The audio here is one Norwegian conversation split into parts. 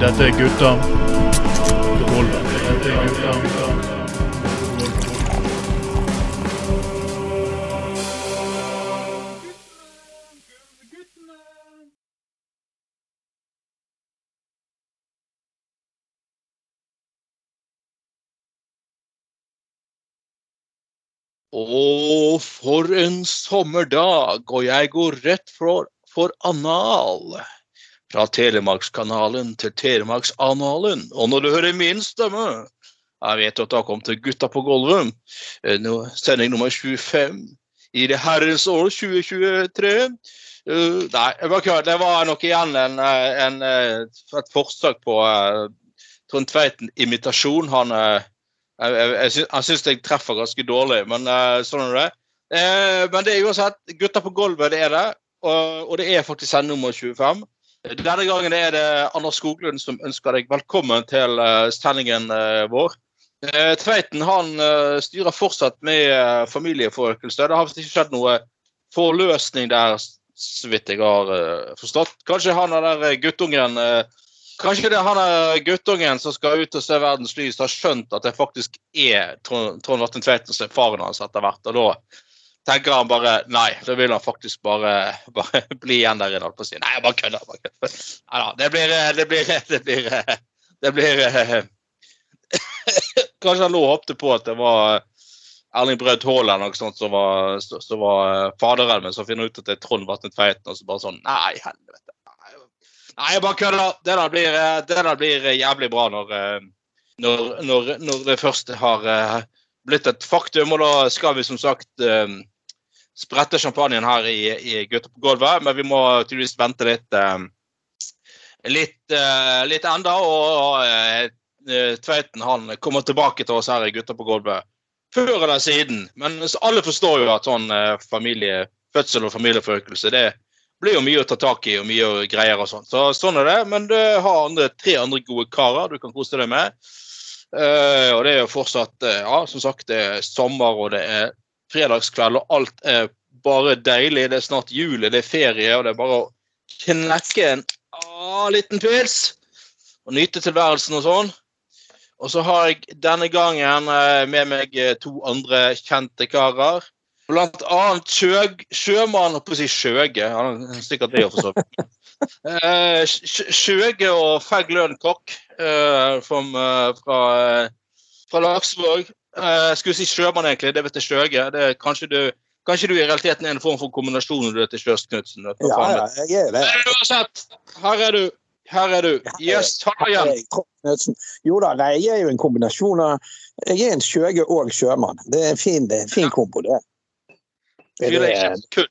Dette er gutta. Dette er gutta. Å, for en sommerdag, og jeg går rett for, for anal. Fra Telemarkskanalen til Telemarksanalen. Og når du hører min stemme Jeg vet at det har kommet til Gutta på gulvet. Eh, Sending nummer 25 i det herrens år 2023. Eh, nei, det var nok igjen en, eh, en, eh, et forsøk på uh, Trond Tveiten-imitasjon. Han eh, jeg, jeg, syns, jeg treffer ganske dårlig, men sånn er det. Men det er uansett Gutta på gulvet, det er det. Og, det er faktisk sending nummer 25. Denne gangen er det Anders Skoglund som ønsker deg velkommen til eh, sendingen eh, vår. Eh, Tveiten han styrer fortsatt med familieforøkelse. Det har ikke skjedd noe forløsning der, så vidt jeg har forstått. Kanskje han er der guttungen Kanskje det er han er guttungen som skal ut og se verdens lys, har skjønt at det faktisk er Trond Trond Tveiten som er faren hans etter hvert. Og da tenker han bare nei, da vil han faktisk bare, bare bli igjen der inne. si. Nei, jeg bare kødder. bare. Nei da, det blir eh, Det blir, det blir, eh, det blir eh, Kanskje han nå håpte på at det var Erling Braut Haaland eller noe sånt som var, som var eh, faderen, men så finner han ut at det er Trond Martin Tveiten, og så bare sånn Nei, helvete. Nei, jeg bare kødder. Det der blir, eh, det der blir jævlig bra når, eh, når, når, når det første har eh, blitt et faktum. Og da skal vi som sagt eh, sprette champagnen her i, i Gutta på gulvet, men vi må tydeligvis vente litt. eh, Litt, eh, litt enda, og, og eh, Tveiten han kommer tilbake til oss her i Gutta på gulvet før eller siden. Men alle forstår jo at sånn familie, fødsel og familieforøkelse det blir jo mye å ta tak i og mye greier og sånn. Så sånn er det. Men du har andre, tre andre gode karer du kan kose deg med. Uh, og det er jo fortsatt uh, Ja, som sagt, det er sommer, og det er fredagskveld, og alt er bare deilig. Det er snart jul, det er ferie, og det er bare å knekke en ah, liten pils og nyte tilværelsen og sånn. Og så har jeg denne gangen eh, med meg eh, to andre kjente karer. Blant annet sjøg, sjømann Holdt på å si Sjøge. Han er sikkert det, for så vidt. Eh, Sjøge og Fegg Lønn Kokk eh, fra, fra Laksvåg. Eh, skulle si sjømann, egentlig. Det vet jeg Sjøge. Det er kanskje du Kanskje du i realiteten er en form for kombinasjon når du heter vet du hva Ja, ja, jeg er det. Uansett, her er du. Her er du. Yes, ta igjen. Jeg Knutsen- Jo da, nei, jeg er jo en kombinasjon av Jeg er en skjøge og sjømann. Det er en fin, det er en fin kombo, det. Det er-.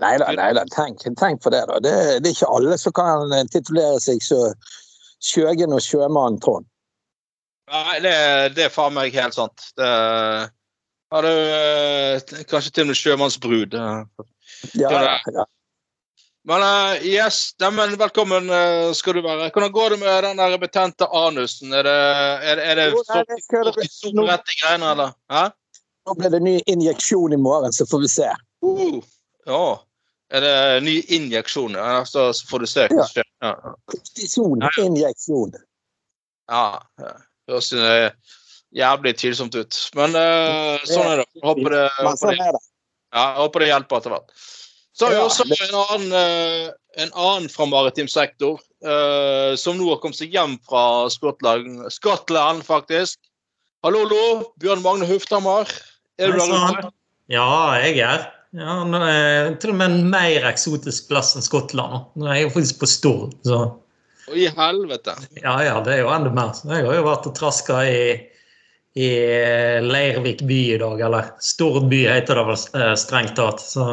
Nei da, nei da, tenk, tenk på det, da. Det, det er ikke alle som kan titulere seg så Skjøgen og sjømann, Trond. Nei, det, det er faen meg helt sant. Det har du eh, kanskje til og med sjømannsbrud. eh. Ja, ja. Men uh, yes, men velkommen uh, skal du være. Hvordan går det med den der betente anusen? Er det, er, er det Jo, nei, det skal det- kortisonrette greiene, eller? Hæ? Nå blir det ny injeksjon i morgen, så får vi se. Uh, ja. Er det ny injeksjon? Ja, så, får du se hva som skjer. Ja, ja. Kortisoninjeksjon. ja. ja. Høres synes jævlig tvilsomt ut. Men uh, sånn er det. Håper det, håper det det. Ja, håper det hjelper etter hvert. Så har vi også en annen, eh, en annen fra maritim sektor, uh, som nå har kommet seg hjem fra Skottland, Skottland faktisk. Hallo, hallo, Bjørn Magne Hufthammer. Er du der Ja, jeg er. Ja, nå er til og med en mer eksotisk plass enn Skottland. nå. Er jeg faktisk på Stord, så I helvete. ja, ja, det er jo enda mer. Jeg har jo vært og traska i, i Leirvik by i dag, eller Stord by heter det vel eh, strengt tatt. Så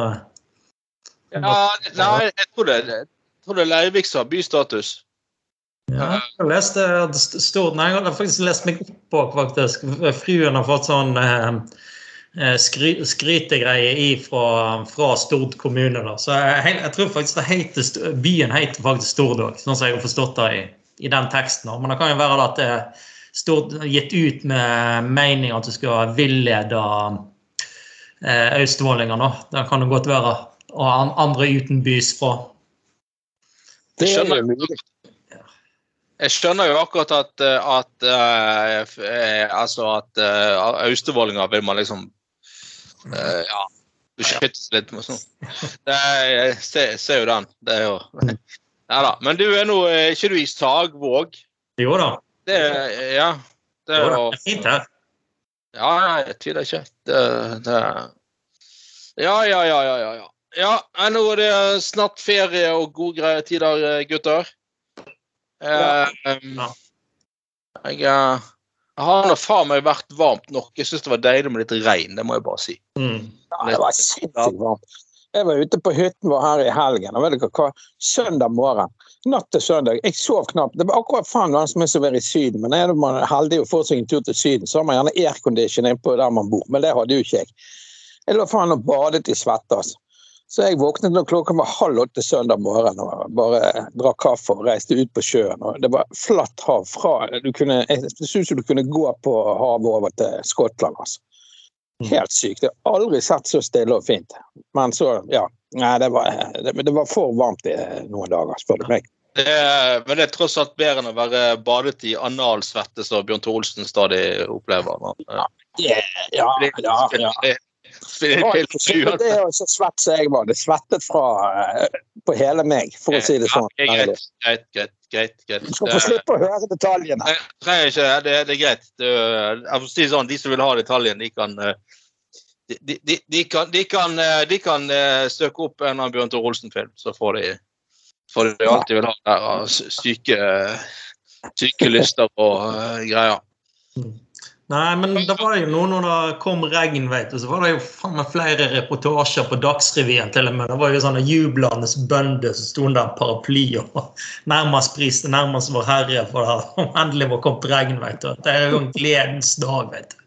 Ja, nei, jeg tror det, jeg tror det er Leirvik som har bystatus. ja, jeg leste Stord Nei, jeg har faktisk lest meg opp på, faktisk. Fruen har fått sånn eh, skry, skrytegreie i fra, fra Stord kommune. Da. Så jeg, jeg tror faktisk det heter, byen heter faktisk Stord òg, sånn som jeg har forstått det i, i den teksten. da. Men det kan jo være at det er stort, gitt ut med mening at du skal villede eh, østfoldingene. da. Det kan det godt være. Og an- andre utenbys fra. Det er skjønner. jo mulig. Jeg skjønner jo akkurat at, at, at eh, eh, altså at austevollinger vil man liksom eh, ja, Beskyttes litt med sånn. Jeg ser, ser jo den. Det er jo Ja da. Men du er nå ikke du i Sagvåg? Jo da. Det Ja. Det er Jo fint her. Ja, jeg tviler ikke. Det, det Ja, ja, ja, ja, ja. ja. Nå er det snart ferie og gode tider, eh, gutter. Eh, em, Ja. jeg, jeg har nå faen meg vært varmt nok. Jeg syns det var deilig med litt regn, det må jeg bare si. Mm. Ja, det var sinnssykt varmt. Jeg var ute på hytten vår her i helgen. og vet dere hva? Søndag morgen. Natt til søndag. Jeg sov knapt. Det var akkurat faen noe som er som å være i Syden. Men er man heldig og får seg en tur til Syden, så har man gjerne aircondition innpå der man bor. Men det hadde jo ikke jeg. Jeg lå faen og badet i svette. altså. Så jeg våknet når klokka var halv åtte søndag morgen og bare drakk kaffe og reiste ut på sjøen. og Det var flatt hav fra du kunne, ut som du kunne gå på havet over til Skottland. altså. Helt sykt. Jeg har aldri sett så stille og fint. Men så, ja. Nei, det var, det, det var for varmt i noen dager, spør du meg. Det er, men det er tross alt bedre enn å være badet i analsvette, som Bjørn Thorolsen stadig opplever. Men, Ja, ja, ja. ja. det- det- er jo så svett som jeg var. Det svettet fra eh, på hele meg, for å si det sånn. Ja, greit, greit, greit. greit, greit. Du skal få slippe å høre detaljene. Jeg trenger ikke, det, det er greit. Jeg får si det sånn, De som vil ha detaljen, de kan eh, de, de, de kan, de kan, eh, de kan søke opp en av Bjørn Tore Olsen-film, så får de, får de alt de vil ha der av syke, syke lyster og greier. Nei, men det var jo nå når det kom regn, vet du, så var det jo faen meg flere reportasjer på Dagsrevyen til og med. Det var jo sånne jublende bønder som sto under paraply og nærmest priste nærmest vår Herre for det endelig var kommet regn, vet du. Det er jo en gledens dag, vet du.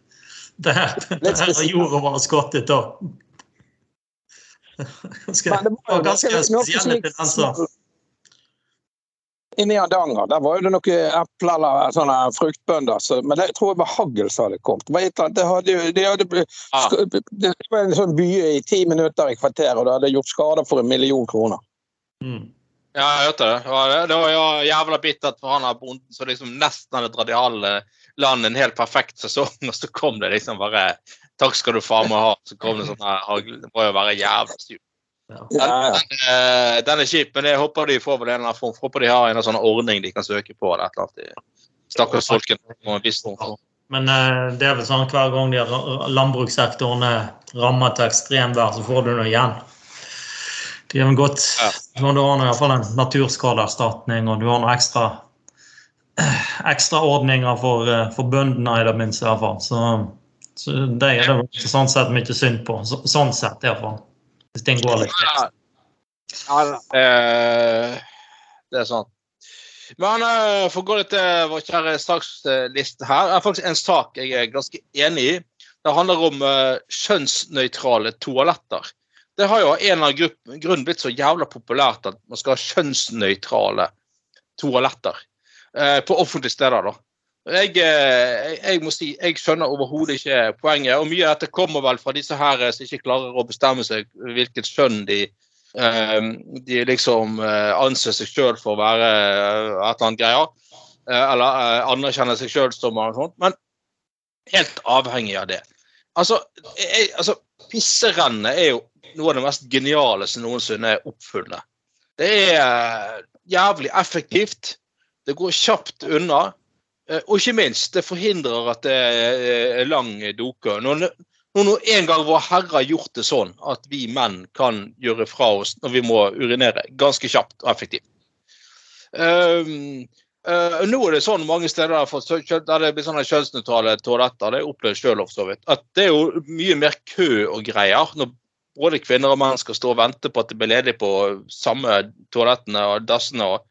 Det her, det her har jorda vår skottet òg. Ganske- spesielle tendenser. Inni Hardanger der var det noen epler eller sånne fruktbønder, så, men det, jeg tror det var hagl som hadde kommet. Det var, et annet, det hadde, det hadde, Ah. det var en sånn by i ti minutter i kvarteret, og det hadde gjort skader for en million kroner. Mm. Ja, jeg hørte det. Det var, det var jo jævla bittert for han der bonden som liksom nesten hadde dratt i alle landet en helt perfekt sesong, og så kom det liksom bare Takk skal du faen meg ha. Så kom det sånn her hagl. Det må jo være jævla styrt. Ja. Ja, ja. Den, eh, den er kjip, men jeg håper de får vel en eller annen form. Håper de har en sånn ordning de kan søke på. eller et eller annet. Stakkars folkene må en viss form for Men eh, det er vel sånn hver gang de landbrukssektoren er rammet til ekstremvær, så får du noe igjen. De har godt Ja. Du har i hvert fall en naturskadeerstatning, og du har noen ekstra ekstraordninger for, eh, for bøndene, i det minste. i hvert fall. Så, så det er det sånn sett mye synd på. Så, sånn sett, iallfall. Hvis den går litt Ja, eh, det er sånn. Men eh, for å gå litt til vår kjære saksliste her, er faktisk en sak jeg er ganske enig i. Det handler om eh, kjønnsnøytrale toaletter. Det har jo av en eller annen grunn blitt så jævla populært at man skal ha kjønnsnøytrale toaletter eh, på offentlige steder. da. Eh, jeg, jeg må si, jeg skjønner overhodet ikke poenget. og Mye av dette kommer vel fra disse her eh, som ikke klarer å bestemme seg hvilket kjønn de, eh, de liksom anser seg sjøl for å være et eller annet greier. Eller anerkjenner seg sjøl som noe sånt. Men helt avhengig av det. Altså, jeg, altså Pisserennet er jo noe av det mest geniale som noensinne er oppfunnet. Det er jævlig effektivt. Det går kjapt unna. Eh, Og ikke minst, det forhindrer at det er lang doke. Når, nå en gang vår Herre har gjort det sånn at vi menn kan gjøre fra oss når vi må urinere, ganske kjapt og effektivt. Um, uh, nå er det sånn mange steder der det blir sånne kjønnsnøytrale toaletter, det har jeg opplevd sjøl for så vidt, at det er jo mye mer kø og greier når både kvinner og menn skal stå og vente på at det blir ledig på samme toalettene og dassene og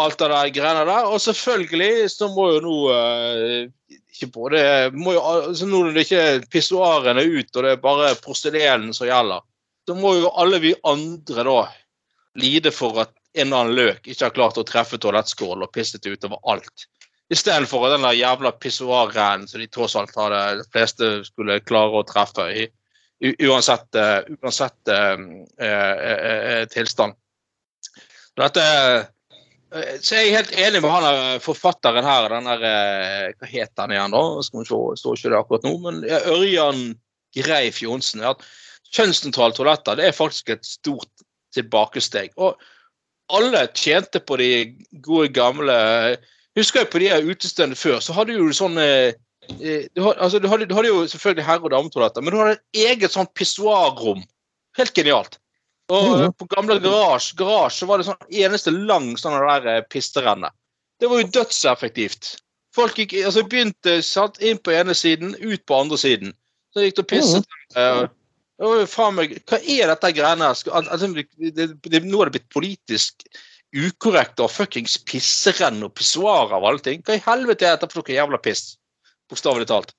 alt det der greiene der. Og selvfølgelig så må jo nå eh, ikke både, må jo, altså Nå når det ikke er pissoarene ut, og det er bare porselenen som gjelder, så må jo alle vi andre da lide for at en eller annen løk ikke har klart å treffe toalettskålen og pisset utover alt. Istedenfor den der jævla pissoarrennen som de tross alt hadde, de fleste skulle klare å treffe i, uansett, eh, uansett uh, uh, uh, eh, tilstand. Dette, Eh, Så jeg er helt enig med han der forfatteren her. Den der, eh, hva heter han igjen, da? Skal vi se, står ikke det akkurat nå. Men ja, Ørjan Greif Johnsen. Ja, kjønnsnøytrale toaletter det er faktisk et stort tilbakesteg. Og alle tjente på de gode gamle Husker jeg på de utestedene før, så hadde du sånn eh, eh, du, altså, du, du hadde jo selvfølgelig herre- og dametoaletter, men du hadde et eget sånn pissoarrom. Helt genialt. Og eh, på gamle garasje, garasje var det sånn eneste lang sånn der eh, pisterenne. Det var jo dødseffektivt. Folk gikk, altså begynte satt inn på ene siden, ut på andre siden. Så gikk de og pisset. Mm. Uh, faen meg, Hva er dette greiene Altså, det, det, det, nå er det blitt politisk ukorrekt og fuckings pisserenn og pissoarer av alle ting. Hva i helvete er dette for noe jævla piss? Bokstavelig talt.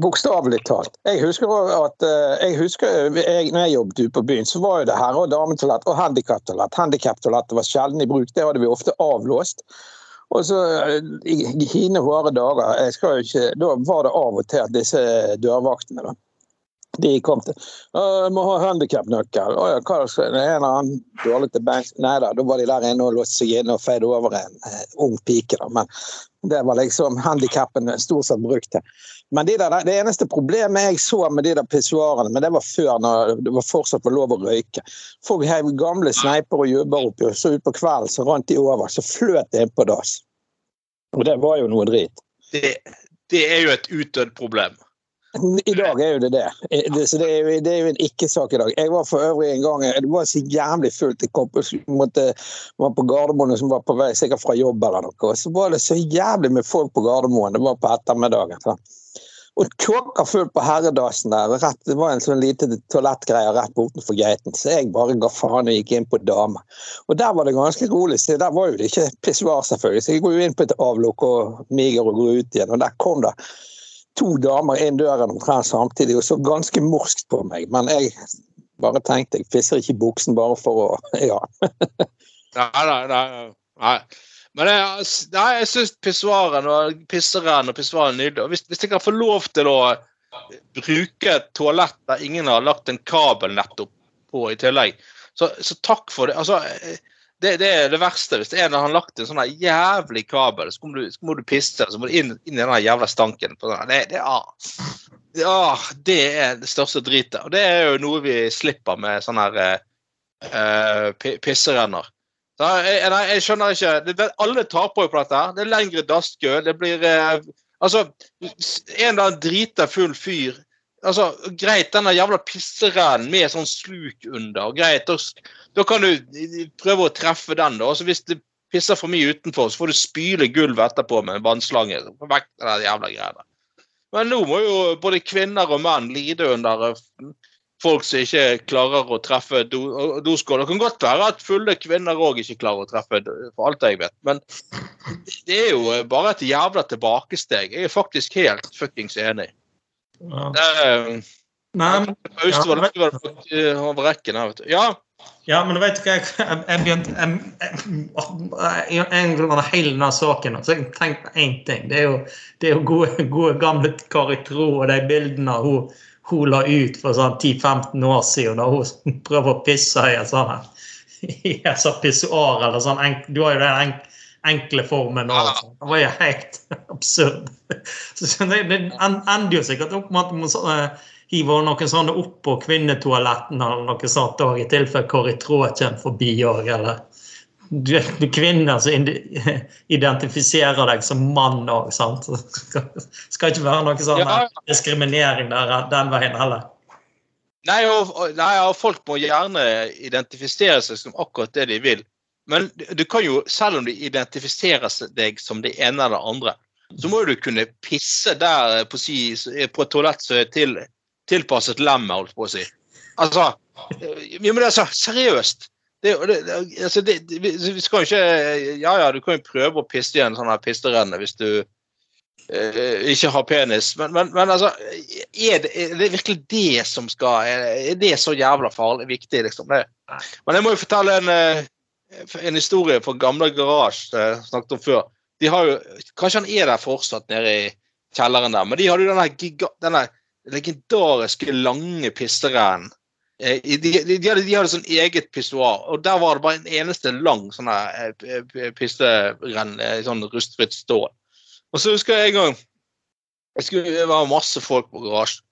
Bokstavelig talt. Jeg husker at eh, jeg husker, jeg, når jeg jobbet på byen, så var jo det herre- og dametoalett og handikaptoalett. Handikaptoalett var sjelden i bruk, det hadde vi ofte avlåst. Og så eh, i hine hårde dager, ikke, da var det av og til at disse dørvaktene da, de kom til «Å, må ha handikapnøkkel. Å ja, hva skal det er en eller annen dårlig til bank? Nei da, da var de der inne og låste seg inne og feide over en eh, ung pike. da, Men det var liksom handikappen stort sett brukt til. Men de der, det eneste problemet jeg så med de der pissoarene, men det var før når det var fortsatt var lov å røyke. Folk heiv gamle sneiper og jubber oppi, og så utpå kvelden så rant de over, så fløt inn på dass. Og det var jo noe drit. Det, det er jo et utdødd problem. I dag er jo det det. det så det er jo, det er jo en ikke-sak i dag. Jeg var for øvrig en gang Det var så jævlig fullt. Jeg kom måtte, var på Gardermoen som var på vei sikkert fra jobb eller noe. Og så var det så jævlig med folk på Gardermoen. Det var på ettermiddagen. Så. Og tjåka fullt på herredassen der. Rett, det var en sånn lite toalettgreie rett bortenfor gaten. Så jeg bare ga faen og gikk inn på dame. Og der var det ganske rolig. Så der var jo det ikke pissoar, selvfølgelig. Så jeg går jo inn på et avlukk og miger og går ut igjen. Og der kom det to damer inn døren omtrent samtidig og så ganske morskt på meg. Men jeg bare tenkte jeg pisser ikke i buksen bare for å Ja. Nei, nei, nei. nei. Men jeg, nei, jeg syns pissoaren og pisseren og pissoaren er nydelig. Hvis, hvis jeg kan få lov til å bruke et toalett der ingen har lagt en kabel nettopp på i tillegg, så, så takk for det. Altså, det, det er det verste. Hvis en har lagt en sånn jævlig kabel, så, må du, så må du pisse, så må du inn, inn i den jævla stanken. Sånn. det, det, ah, ah, det er det største dritet. Og det er jo noe vi slipper med sånne her eh, eh, pisserenner. Så jeg, nei, jeg skjønner ikke Alle taper jo på dette. her. Det er lengre dasskø. Det blir eh, Altså, en eller annen drita full fyr altså, Greit, denne jævla pisseren med sånn sluk under. Greit, da, da kan du prøve å treffe den. da, altså Hvis det pisser for mye utenfor, så får du spyle gulvet etterpå med en vannslange. Vekk den jævla greiene. Men nå må jo både kvinner og menn lide under eh, folk som ikke klarer å treffe do- doskål. Det kan godt være at fulle kvinner òg ikke klarer å treffe, for alt jeg vet. Men det er jo bare et jævla tilbakesteg. Jeg er faktisk helt fuckings enig. Ja. Det er, Nei, men, Austevoll Ja, over rekken her, vet du. Ja, ja, men du vet hva, jeg, jeg, begynte jeg, jeg, En av hele denne saken så jeg tenkte på én ting. Det er jo, det er jo gode, gode gamle Kari Tro og de bildene hun, hun la ut for sånn 10-15 år siden, da hun prøver å pisse i i en sånn pissoar eller sånn. Du har jo den enkle formen Altså. Det var jo helt absurd. Så det, ender jo sikkert opp med at man så, eh, noen sånne opp på kvinnetoaletten eller noe sånt òg, i tilfelle Kåre Traa kommer forbi òg, eller du, du kvinner som identifiserer deg som mann òg, sant. Det Skal, ikke være noe sånn Ja. diskriminering der, den veien heller. Nei og- nei, og folk må gjerne identifisere seg som akkurat det de vil. Men du kan jo, selv om du identifiserer deg som det ene eller det andre, så må du kunne pisse der på, si, på et toalett som er til, tilpasset lemmet, holdt på å si. Altså ja, men er Seriøst. Det, det, altså det, vi vi skal jo ikke Ja ja, du kan jo prøve å pisse i en sånn her pisterenne hvis du eh, ikke har penis, men, men, men altså er det, er det virkelig det som skal Er er det så jævla farlig viktig, liksom? Det. Men jeg må jo fortelle en, eh, en historie fra gamle garasje som jeg snakket om før. De har jo, Kanskje han er der fortsatt, nede i kjelleren der, men de hadde jo denne, giga, denne legendariske lange pisserennen Eh, de, de, de, hadde, de hadde sånn eget pissoar, og der var det bare en eneste lang sånn eh, p- pisserenn, eh, sånn rustfritt stål. Og så husker jeg en gang jeg skulle, Det var masse folk på garasjen.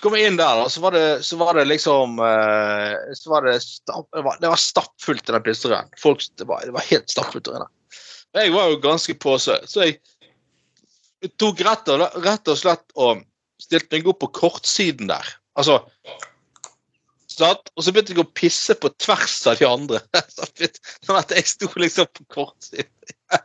Så kom jeg inn der, og så var det, så var det liksom eh, så var det, stapp, det, var, det var stappfullt i den pizzeriaen. Det, var, det var helt stappfullt der inne. Jeg var jo ganske påsø, så jeg tok rett og, rett og slett og stilte meg opp på kortsiden der. Altså sant? Og så begynte jeg å pisse på tvers av de andre. Sånn at jeg sto liksom på kortsiden.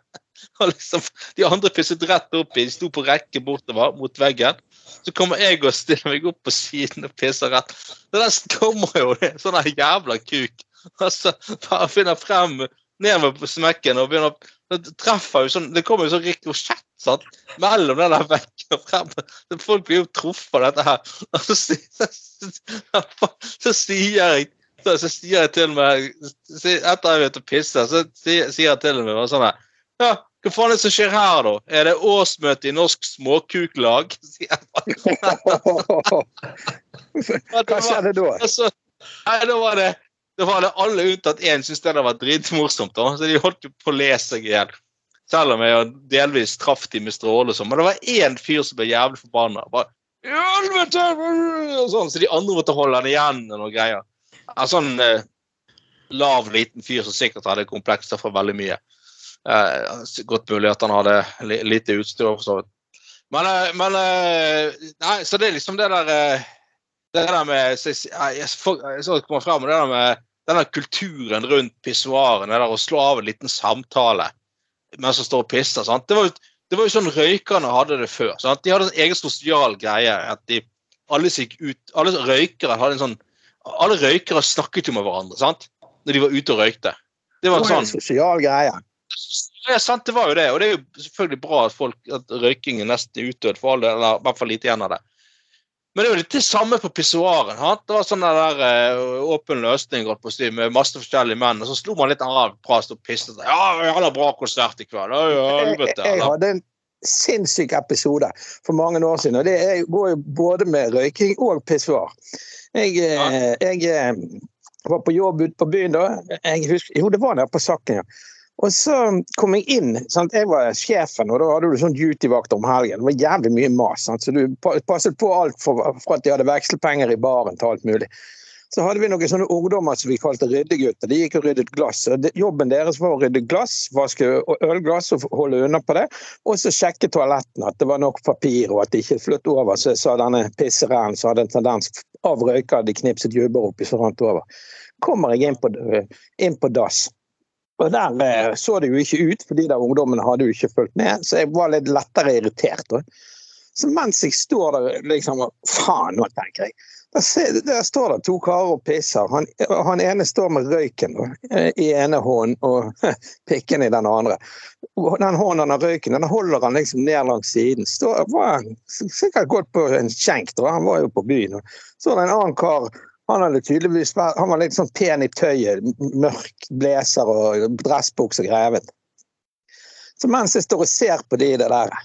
Og liksom, de andre pisset rett oppi, i, sto på rekke bortover mot veggen. Så kommer jeg og stiller meg opp på siden og pisser rett. Så der kommer jo det sånn jævla kuk. Og så bare finner frem ned med smekken og begynner å treffer jo sånn, det kommer jo sånn rikosjett sant? mellom den der veggen og frem. Så Folk blir jo truffet av dette her. Og så, så, sier jeg så, sier jeg til meg Etter Etter jeg har begynt å pisse, så sier, jeg til meg sånn her Ja, hva faen er det som skjer her, da? Er det årsmøte i Norsk Småkuklag? Hva skjedde da? Altså, nei, da var det da var det alle unntatt én syntes det var dritmorsomt. da, Så de holdt jo på å le seg i hjel. Selv om jeg delvis traff de med stråle og sånn. Men det var én fyr som ble jævlig forbanna. Bare, «I Helvete! Og sånn, så de andre måtte holde han igjen og noe greier. En sånn eh, lav, liten fyr som sikkert hadde komplekser for veldig mye. Eh, godt mulig at han hadde lite utstyr. for så vidt. Men, eh, men eh, Nei, så det er liksom det der det der med jeg, jeg, jeg så det kommer frem, det der med denne kulturen rundt pissoarene og der slå av en liten samtale mens man står og pisser. Sant? Det, var det var jo sånn røykerne hadde det før. Sant? De hadde en egen sosial greie. at de, Alle ut, alle røykere hadde en sånn alle røykere snakket jo med hverandre sant? når de var ute og røykte. Det var var sånn, en sosial greie. Ja, sant, det var jo det. Og det er jo selvfølgelig bra at, folk, at røyking er nesten utdødd for alle, eller i hvert fall lite igjen av det. Men det er jo litt det samme på pissoaren. Det var sånn der eh, åpen løsning på å med masse forskjellige menn. Og så slo man litt av, prast og pisset. Ja, vi hadde bra konsert i kveld. Oi, Jeg, jeg hadde en sinnssyk episode for mange år siden. og Det er- går jo både med røyking og pissoar. Jeg, ja. jeg eh, var på jobb ute på byen da. Jeg husker, jo, det var nede på Sakken, ja. Og så kom jeg inn. Sant? Jeg var sjefen, og da hadde du sånn duty-vakt om helgen. Det var jævlig mye mas. Sant? Så du passet på alt for, at de hadde vekselpenger i baren til alt mulig. Så hadde vi noen sånne ungdommer som vi kalte ryddegutter. De gikk og ryddet glass. Og Jobben deres var å rydde glass, vaske ølglass og holde unna på det. Og så sjekke toalettene, at det var nok papir og at det ikke fløt over. Så sa denne pisseren, som hadde en tendens av røyker de knipset jubber oppi så rant over. Kommer jeg inn på, inn på dass. Og der eh, så det jo ikke ut, for de der ungdommene hadde jo ikke fulgt med. Så jeg var litt lettere irritert. Så mens jeg står der liksom Faen, nå tenker jeg. Der, der står det to karer og pisser. Han, han ene står med røyken eh, i ene hånd og pikken i den andre. Den hånden av røyken, den holder han liksom ned langs siden. Står, var sikkert gått på en skjenk, da. han var jo på byen. Så er det en annen kar han han var litt sånn pen i tøyet. Mørk blazer og dressbukse og grevet. Så mens jeg står og ser på de det der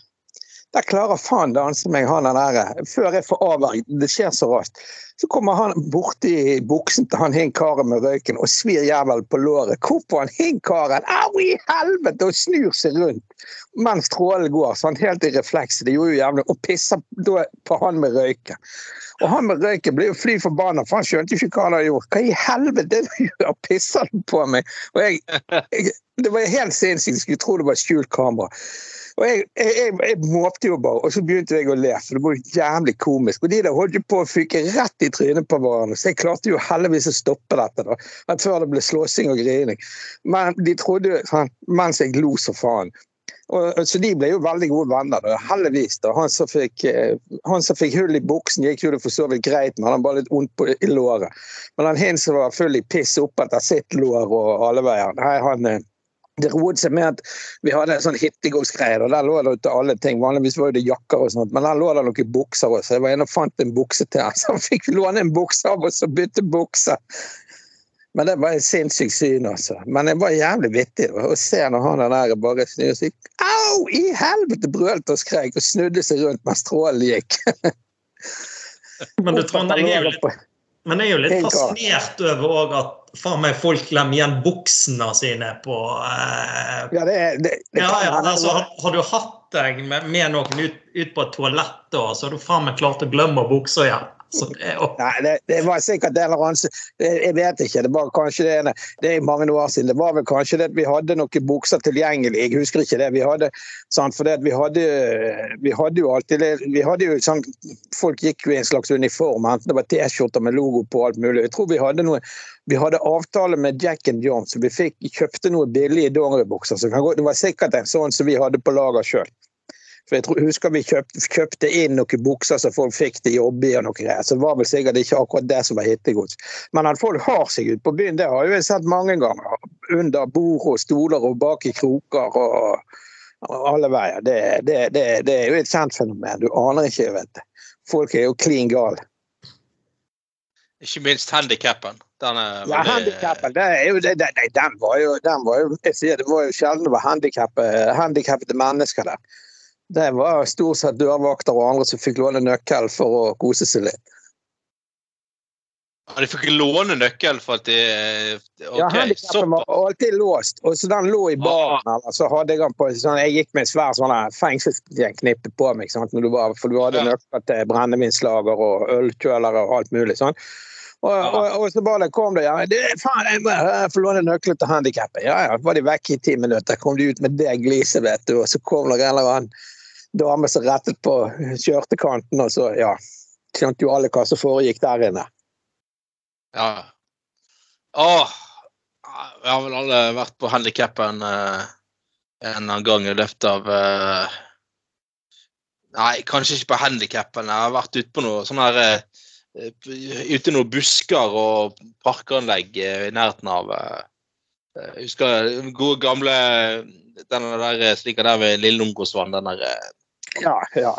der klarer faen danse meg han der før jeg får avverget. Det skjer så raskt. Så kommer han borti buksen til han hinkaren med røyken og svir jævelen på låret. Hvorfor han hinkaren? Au i helvete! Og snur seg rundt mens strålen går, Så han helt i refleks. Det gjorde jo jævlig. Og pisser da på han med røyken. Og han med røyken ble jo fly forbanna, for han skjønte ikke hva han hadde gjort. Hva i helvete er det du gjør? Pisser du på meg? Og jeg, jeg, det var helt sinnssykt. Jeg skulle tro det var skjult kamera. Og jeg, jeg, jeg, jeg måpte jo bare, og så begynte jeg å le, for det var jo jævlig komisk. Og de der holdt jo på å fyke rett i trynet på hverandre, så jeg klarte jo heldigvis å stoppe dette. da, at Før det ble slåssing og grining. Men de trodde sånn, Mens jeg lo så faen. Og, så de ble jo veldig gode venner. da, Heldigvis. da, Han som fikk, eh, han som fikk hull i buksen, gikk jo det for så vidt greit, men han hadde bare litt vondt i låret. Men han hin som var full i piss oppetter sitt lår og alle veier, nei, han eh, det roet seg med at vi hadde en sånn hittegodsgreie, der lå det ute alle ting. Vanligvis var det jakker og sånt, men der lå det noen bukser også. Så jeg var inne og fant en bukse til han, så han fikk låne en bukse av oss og bytte bukse. Men det var et sinnssykt syn, altså. Men det var jævlig vittig å se når han der bare snur seg Au! I helvete! brølte og skrek og snudde seg rundt mens strålen gikk. Men du, Trond, jeg er jo litt, Men jeg er jo litt fascinert over òg at faen meg folk glemmer igjen buksene sine på eh, Ja, det, er- det, det ja, ja, altså, har, har du hatt deg med, med noen ut, ut på et toalett, da, så har du faen meg klart å glemme buksa igjen. Nei, det, det var sikkert en eller annen Jeg vet ikke. Det var kanskje det ene Det er mange år siden. Det var vel kanskje det at vi hadde noen bukser tilgjengelig. Jeg husker ikke det. Vi hadde sant, for det at vi hadde Vi hadde jo alltid Vi hadde jo sånn Folk gikk jo i en slags uniform, enten det var T-skjorter med logo på alt mulig. Jeg tror vi hadde noe Vi hadde avtale med Jack and John, så vi fikk, kjøpte noe billige dongeribukser. Det var sikkert en sånn som vi hadde på lager sjøl. For jeg tror, husker vi kjøpte, kjøpte inn noen bukser som folk fikk til jobb i og noe greier. Så det var vel sikkert ikke akkurat det som var hittegods. Men at folk har seg ut på byen, det har jeg sett mange ganger. Under bord og stoler og bak i kroker og, og alle veier. Det, det, det, det er jo et kjent fenomen. Du aner ikke, vet du. Folk er jo klin gale. Ikke minst handikappen. Den er Ja, handikappen, det er jo det, det, nei, den var jo, den var jo jeg sier, Det var jo sjelden det var handikappede mennesker der. Det var stort sett dørvakter og andre som fikk låne nøkkel for å kose seg litt. Ja, de fikk låne nøkkel for at de okay, ja, handikappen var alltid låst, og så den lå i baren. Eller, så hadde jeg den på sånn, Jeg gikk med en svær sånn der på meg, sant, du var, for du hadde Ja. nøkler til brennevinslager og ølkjølere og alt mulig. sånn. Og, og, og så bare kom det ja, det, faen, jeg må få låne nøkler til handikappet. Ja, ja, var de vekk i ti minutter. Kom de ut med det gliset, vet du. Og så kom det en eller annen dame som rettet på skjørtekanten, og så, ja Skjønte jo alle hva som foregikk der inne. Ja. Åh, vi har vel alle vært på handikappen eh, en gang i løpet av eh, Nei, kanskje ikke på handikappen. Jeg har vært ute på noe sånn her eh, Ute i noen busker og parkanlegg eh, i nærheten av eh, Jeg husker den gode gamle den der eh, slik der ved Lille Lungåsvann, den der eh, Ja, ja.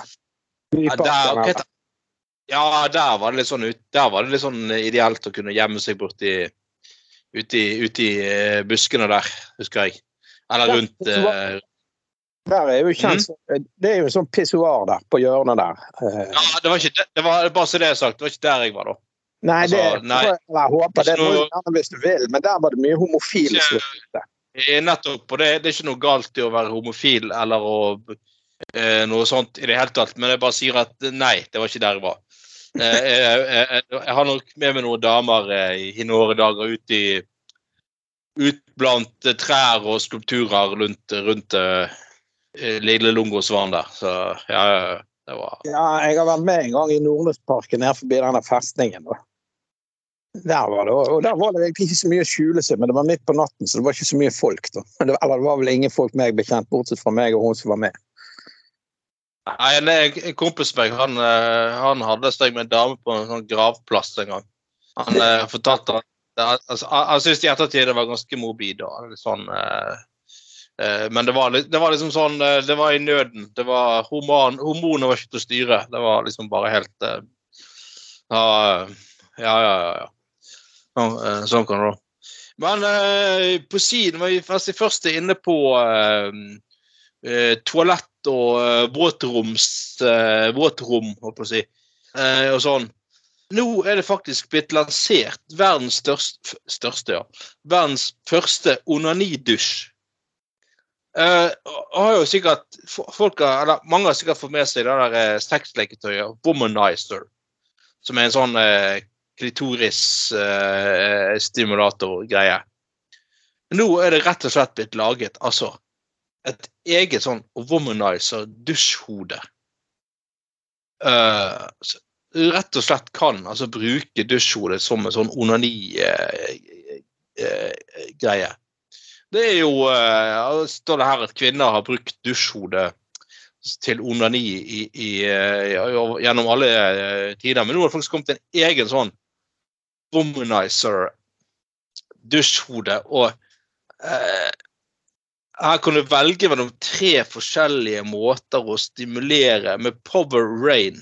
ja, der, hva ja, der var det sånn, ut- der var det litt sånn ideelt å kunne gjemme seg borti ute i, ute i eh, buskene der, husker jeg. Eller rundt det var- eh, Der er jo kjent, mm. Det er jo en sånn pissoar der på hjørnet der. Ja, det var ikke det, det var bare så det er sagt, det var ikke der jeg var da. Nei, det altså, nei. jeg håper det noe- gjerne hvis du vil, men der var det mye homofile. Nettopp, og det, det er ikke noe galt i å være homofil eller å, noe sånt i det hele tatt, men jeg bare sier at eh, nei, det var ikke der jeg var. Eh, jeg, jeg, jeg har nok med meg noen damer eh, i noen dager ut i ut blant eh, trær og skulpturer rundt, rundt eh, Lille Lungåsvann der. Så ja, det var Ja, jeg har vært med en gang i Nordlysparken, nede forbi denne festningen. Da. Der var det, og der var det egentlig ikke så mye å skjule seg, men det var midt på natten, så det var ikke så mye folk. da. Eller det var vel ingen folk meg bekjent, bortsett fra meg og hun som var med. Nei, en, en kompis meg, han, eh, han hadde steg med en dame på en sånn gravplass en gang. Han eh, fortalte at altså, Han, syntes i ettertid det var ganske morbid. Og, sånn, eh, eh, men det var, det var liksom sånn eh, Det var i nøden. det var hormon, Hormoner var ikke til å styre. Det var liksom bare helt eh, Ja, ja, ja. ja. Sånn, eh, sånn kan det gå. Men eh, på siden var vi først, først inne på eh, og eh, våtroms eh, våtrom, holdt på å si, eh, og sånn. Nå er det faktisk blitt lansert verdens største, største ja, verdens første onanidusj. Uh, har jo sikkert folk eller Mange har sikkert fått med seg det der sexleketøyet Womanizer, som er en sånn uh, klitoris-stimulator-greie. Nå er det rett og slett blitt laget altså et eget sånn womanizer dusjhode. Uh, rett og slett kan altså bruke dusjhodet som en sånn onani-greie. Det er jo uh, står det her at kvinner har brukt dusjhode til onani i, i, eh, gjennom alle eh, tider. Men nå har det faktisk kommet en egen sånn womanizer dusjhode. Og eh, her kan du velge mellom tre forskjellige måter å stimulere med Power Rain,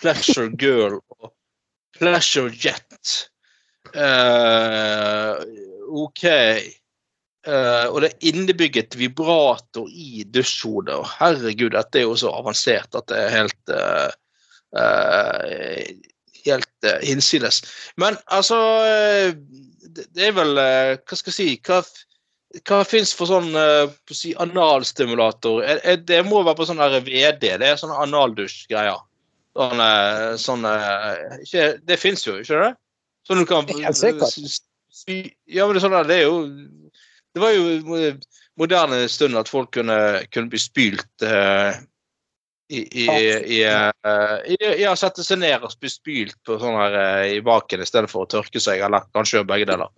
Pleasure Girl og Pleasure Jet. Uh, OK. Uh, og det er innebygget vibrator i dusjhodet. Herregud, dette er jo så avansert at det er helt uh, helt hinsides. Men altså det, er vel Hva skal jeg si Hva, hva fins for sånn si, analstimulator? Er, er, det må være på sånn VD. Det er sånne analdusj-greier. Sånne, sånn ikke, Det fins jo, ikke det? Sånn du kan Ja, men det, er sånn der, det er jo Det var jo moderne stund at folk kunne, kunne bli spylt i, i, å sette seg ned og bli spylt på sånn her i baken i stedet for å tørke seg, eller kanskje gjøre begge deler.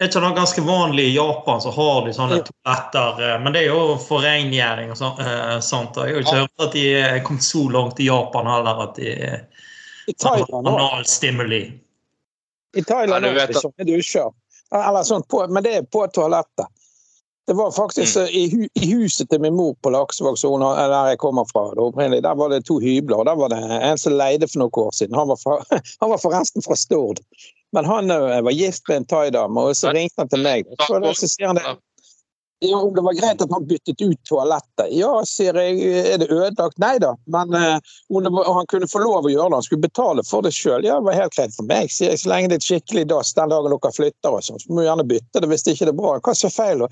Er ikke det ganske vanlig i Japan, så har de sånne toaletter. Men det er jo for rengjøring og sånt. Jeg har ikke hørt at de er kommet så langt i Japan heller at de har analstimuli. I Thailand Ja, er det sånne dusjer. Eller sånt på, men det er på toalettet. Det var faktisk Mm. i, hu, i huset til min mor på Laksevåg, der jeg kommer fra. det opprinnelig, Der var det to hybler. og Der var det en som leide for noen år siden. Han var, fra, han var forresten fra Stord. Men han eh, var gift med en thaidame, og så ringte han til meg. Så, da, så sier han det, ja, om det var greit at han byttet ut toalettet. Ja, sier jeg. Er det ødelagt? Nei da. Men eh, det var, han kunne få lov å gjøre det, han skulle betale for det sjøl. Ja, det var helt greit for meg. Sier jeg, så lenge det er et skikkelig dass den dagen dere flytter, og sånn, så må du gjerne bytte det hvis det ikke er bra. Hva er så feil?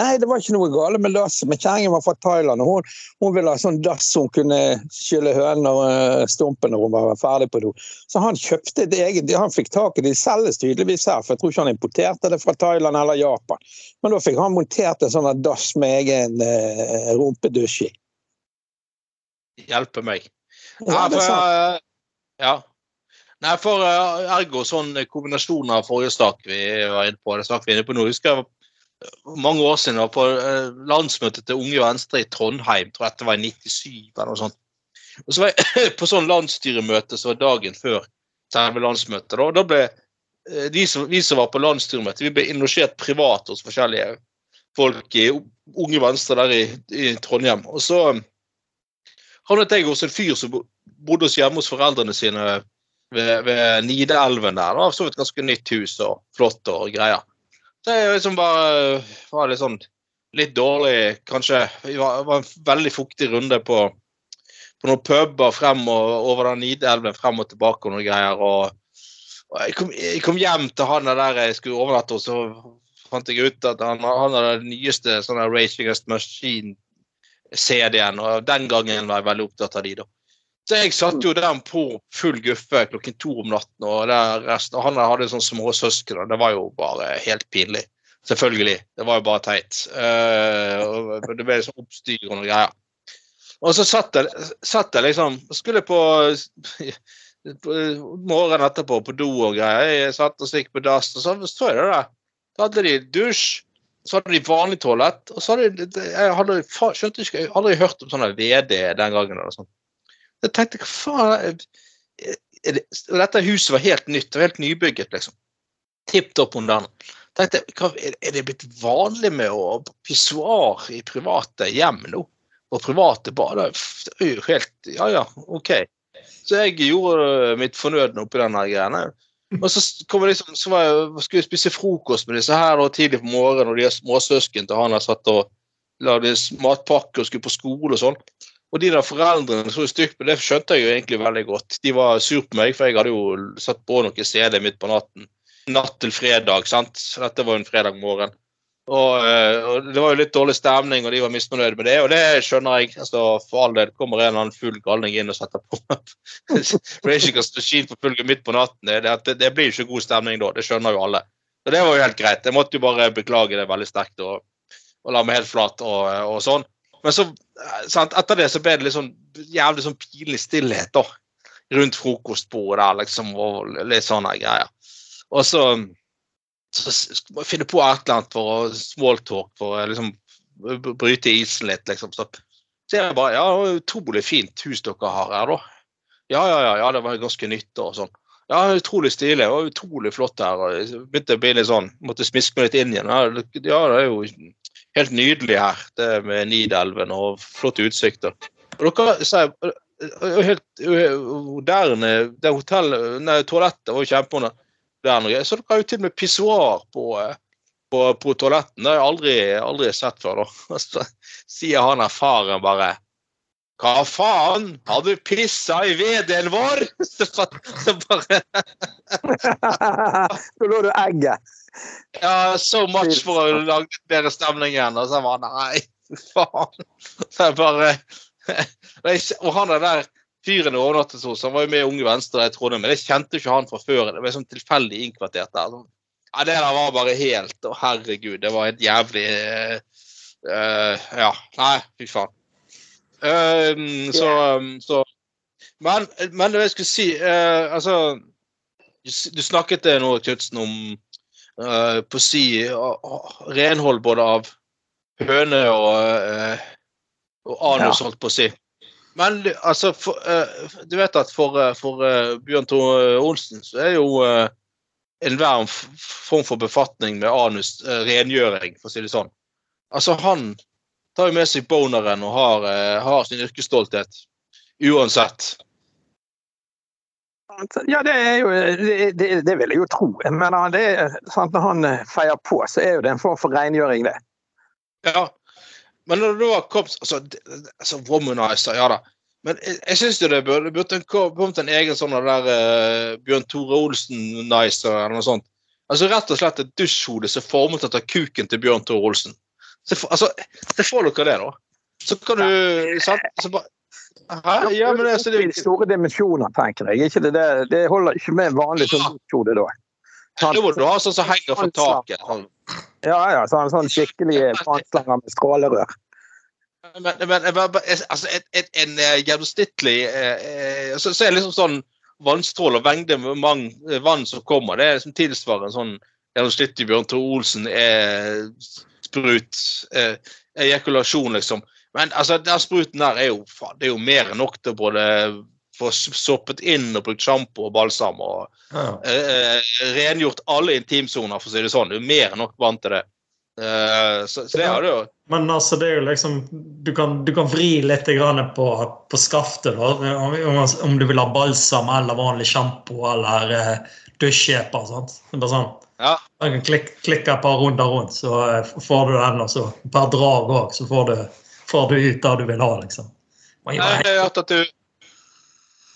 Nei, det var ikke noe gale med dasset, men kjerringen var fra Thailand, og hun, hun ville ha sånn dass hun kunne skylle hønene og stumpen når hun var ferdig på do. Så han kjøpte et eget Han fikk tak i det. De selges tydeligvis her, for jeg tror ikke han importerte det fra Thailand eller Japan. Men da fikk han montert en sånn dass med egen eh, rumpedusj i. Hjelpe meg. Ja, det er sant. eh, ja. Nei, for eh, ergo sånn kombinasjon av forrige stak vi var inne på, det sak vi inne på nå. Jeg husker mange år siden var på eh, landsmøtet til Unge Venstre i Trondheim, tror jeg det var i 97 eller noe sånt. Og så var jeg på sånn landsstyremøte som var dagen før selve landsmøtet. Da, da ble de som, vi som var på landsstyremøte, vi ble innlosjert privat hos forskjellige folk i Unge Venstre der i, i Trondheim. Og så havnet jeg hos en fyr som bodde hos hjemme hos foreldrene sine ved, ved Nidelven der. Var så vidt ganske nytt hus og flott og greier. Så jeg liksom bare var litt sånn litt dårlig, kanskje. Det var, var en veldig fuktig runde på, på noen puber frem og over den Nidelven frem og tilbake og noen greier. Og, jeg, kom, jeg kom hjem til han der jeg skulle overnatte og fant jeg ut at han, han hadde den nyeste sånn der Rage Against Machine-CD-en, og den gangen var jeg veldig opptatt av de, da. Så jeg satte jo den på full guffe klokken to om natten, og, der resten, og han hadde sånn småsøsken, og det var jo bare helt pinlig. Selvfølgelig. Det var jo bare teit. Uh, og det ble sånn oppstyr og noe greier. Og så satt jeg, satt jeg liksom Skulle på morgenen etterpå på do og greier. Jeg satt og stikk på dass, og så så jeg det der. Så hadde de dusj, så hadde de vanlig toalett, og så hadde de Jeg hadde, skjønte ikke, jeg aldri hørt om sånne VD den gangen. eller sånn. Jeg tenkte hva faen det, Dette huset var helt nytt, det var helt nybygget, liksom. Tipp topp moderne. Tenkte, hva, er- det blitt vanlig med å pissoar i private hjem nå? Og private bad? Det er jo helt Ja ja, OK. Så jeg gjorde mitt fornødne oppi den greiene. Og så, liksom, så jeg, skulle jeg spise frokost med disse her da, tidlig på morgenen, og de småsøsken til han har satt og lagde matpakke og skulle på skole og sånn. Og de der foreldrene så stygt på det skjønte jeg jo egentlig veldig godt. De var sur på meg, for jeg hadde jo satt på noe CD midt på natten. Natt til fredag, sant. Dette var jo en fredag morgen. Og, eh, og det var jo litt dårlig stemning, og de var misfornøyd med det. Og det skjønner jeg. altså For all del kommer en eller annen full galning inn og setter på Det Against ikke Machine på full midt på natten. Det, det, det blir ikke god stemning da. Det skjønner jo alle. Så det var jo helt greit. Jeg måtte jo bare beklage det veldig sterkt og, og la meg helt flat og, og sånn. Men så, eh, sant, etter det så ble det litt sånn jævlig sånn pinlig stillhet da, rundt frokostbordet der, liksom, og litt sånne greier. Og så, finne på et eller annet for å smalltalk, for å liksom bryte isen litt, liksom. Så ser jeg bare Ja, det var utrolig fint hus dere har her, da. Ja, ja, ja, ja det var ganske nytt og sånn. Ja, utrolig stilig. Var utrolig flott her. og Begynte å bli litt sånn Måtte smiske meg litt inn igjen. Ja, det er jo helt nydelig her, det med Nidelven og flotte utsikter. Og dere sier helt moderne Det hotellet, nei, toalettet var jo kjempemoderne. Så dere har jo til og med pissoar på, øh, på, på toaletten. Det har jeg aldri, aldri sett før. da. Så sier han erfaren bare Hva faen? Har du pissa i veden vår? Så bare, så lå du egget. Ja, so much for å lage bedre stemning igjen. Og så bare Nei, faen. Så jeg bare Og han er der fyren jeg overnattet hos, han var jo med i Unge Venstre i Trondheim, men jeg kjente ikke han fra før. Det var sånn tilfeldig innkvartert der. Ja, det der var bare helt Å, herregud, det var et jævlig uh, Ja. Nei, fy faen. Um, så, um, så men, men det jeg skulle si uh, Altså, du, du snakket nå, Knutsen, om uh, på si renhold både av høne og, og anus, holdt på å si. Men altså, for, uh, du vet at for, for uh, Bjørn Tore Olsen så er jo uh, enhver form for befatning med anus rengjøring, for å si det sånn. Altså, han tar jo med seg boneren og har, har sin yrkesstolthet uansett. Ja, det er jo det, det, det, vil jeg jo tro. Men det sant, Når han feier på, så er jo det en form for rengjøring, det. Ja, men når det da kom altså, altså Womanizer, ja da. Men jeg, jeg syns det burde, burde kommet en egen sånn der uh, Bjørn Tore Olsen-nicer eller noe sånt. Altså Rett og slett et dusjhode som er formet etter kuken til Bjørn Tore Olsen. Så, altså, så får dere det, da. Så kan du sant? Så bare, Hæ? Ja, men det, så det, store dimensjoner, tenker jeg. Ikke det, det, det holder ikke med vanlig som dusjhode da. Det må du ha sånn som henger fra taket. Ja, ja. Sånn, sånn skikkelig franslanger med skrålerør. Men, men altså, en, et, en gjennomsnittlig eh, så, så er det liksom sånn vannstråle og mengde med vann som kommer, det er som tilsvarer en sånn gjennomsnittlig Bjørn Tore Olsen er sprut eh, ejakulasjon, liksom. Men altså, den spruten der er jo, faen, det er jo mer enn nok til både få soppet inn og brukt sjampo og balsam og ja. eh, rengjort alle intimsoner, for å si det sånn. Du er mer enn nok vant til det. Eh, så, så, det har du jo. Men altså, det er jo liksom Du kan, du kan vri litt på, på skaftet, da. Om, om, du vil ha balsam eller vanlig sjampo eller eh, dusjkjeper. Sånn. Ja. Du kan klik, klikke et par runder rundt, så eh, får du den. Og så per drag òg, så får du, får du, ut det du vil ha, liksom. Nei, jeg har hørt at du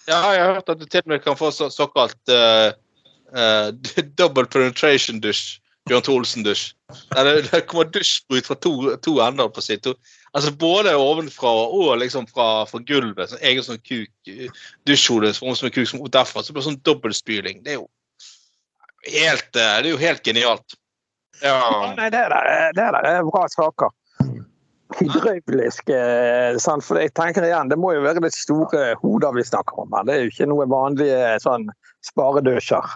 ja, jeg har hørt at du til og med kan få så, såkalt uh, uh, double penetration dusj. Bjørn Tholsen-dusj. Det, det kommer dusjsprut fra to, to ender. på sitt. Altså Både ovenfra og liksom fra, fra gulvet. Sånn, egen sånn kuk, dusjhode som en kuk som derfra. Så det sånn dobbeltspyling. Det er jo helt, det er jo helt genialt. Ja. Nei, det er, det er bra saker hydraulisk sånn, For jeg tenker igjen, det må jo være det store hoder vi snakker om her. Det er jo ikke noe vanlige sånn sparedusjer.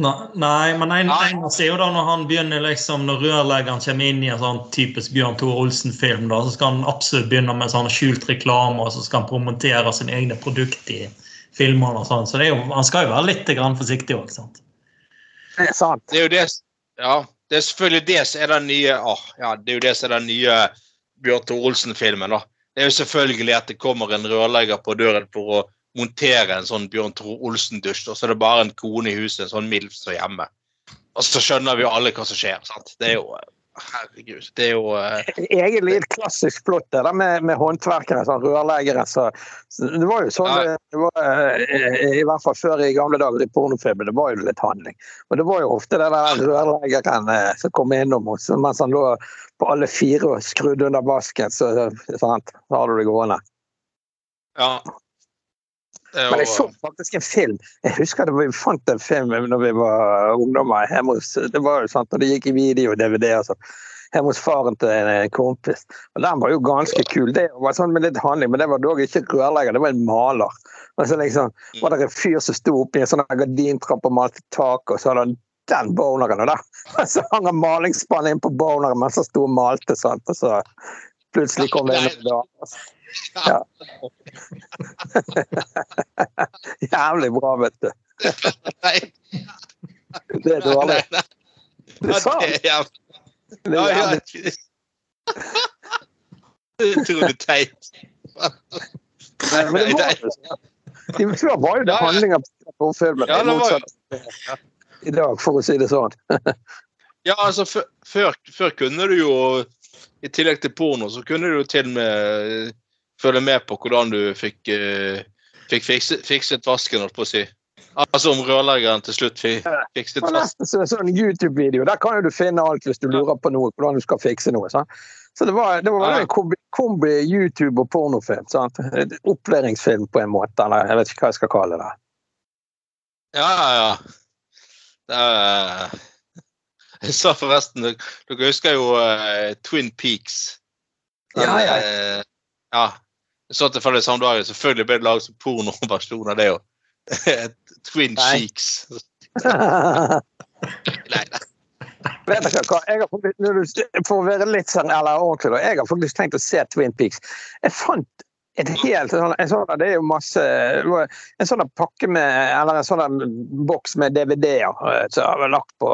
Nei, men en, en sier jo da når han begynner liksom, når rørleggeren kommer inn i en sånn typisk Bjørn Tore Olsen-film, da, så skal han absolutt begynne med sånn skjult reklame, og så skal han promotere sine egne produkter i filmene og sånn. Så jo, han skal jo være litt grann forsiktig òg, sant? Det er sant. Det er jo det Ja, det er selvfølgelig det som er den nye åh, ja, det er jo det som er den nye Bjørn Tore Olsen-filmen. da. Det er jo selvfølgelig at det kommer en rørlegger på døren for å montere en sånn Bjørn Tore Olsen-dusj, og så er det bare en kone i huset, en sånn MILF som er hjemme. Og så skjønner vi jo alle hva som skjer. sant? Det er jo Herregud. Det er jo uh... Egentlig et klassisk plott det der med, med håndverkere, sånn rørleggere. Så, det var jo sånn ja. det var, uh, I hvert fall før i gamle dager i pornofilmen, det var jo litt handling. Og det var jo ofte det der rørleggeren uh, som kom innom oss mens han lå på alle fire og skrudde under vasken, så sant, så har du det gående. Ja. Men jeg så faktisk en film. Jeg husker det, vi fant en film når vi var ungdommer. hos, Det var jo sant, når det gikk i video og DVD. Altså. Hjemme hos faren til en kompis. Og Den var jo ganske kul. Det var sånn med litt handling, men det var dog ikke rørlegger, det var en maler. Og så liksom var det en fyr som sto oppi en sånn gardintrapp og malte tak, og så hadde han den boneren. Og der så hang han malingsspannet inn på boneren mens han sto og malte. Sant? Og så plutselig kom det en dame. Ja. Jævlig bra, vet du. Det er dårlig. Det er sant. Det er jævlig. Utrolig teit. Nei, men det var jo sånn. Før var jo det handlinger på filmen. I dag, for å si det sånn. Ja, altså før, før kunne du jo i tillegg til porno, så kunne du jo til med følge med på hvordan du fikk, uh, fikk fikset, fikset vasken, holdt på å si. Altså om rørleggeren til slutt fikset vasken. En sånn YouTube-video. Der kan jo du finne alt hvis du lurer på noe, hvordan du skal fikse noe. Sant? Så det var, det var en kombi, kombi YouTube og pornofilm. Sant? Opplæringsfilm på en måte, eller jeg vet ikke hva jeg skal kalle det. Ja, ja, ja. Er, jeg sa forresten Dere husker jo uh, Twin Peaks? Den, Ja, ja. Uh, ja. Så tilfeldig samme dag. Selvfølgelig ble det laget som pornoversjon av det òg. Twin Nei. Cheeks. Nei, nei. Vet dere hva? Jeg har faktisk, når du, for å være litt sånn, eller ordentlig, da, jeg har faktisk tenkt å se Twin Peaks. Jeg fant et helt sånn, en sånn Det er jo masse En sånn pakke med Eller en sånn boks med DVD-er eh, som har lagt på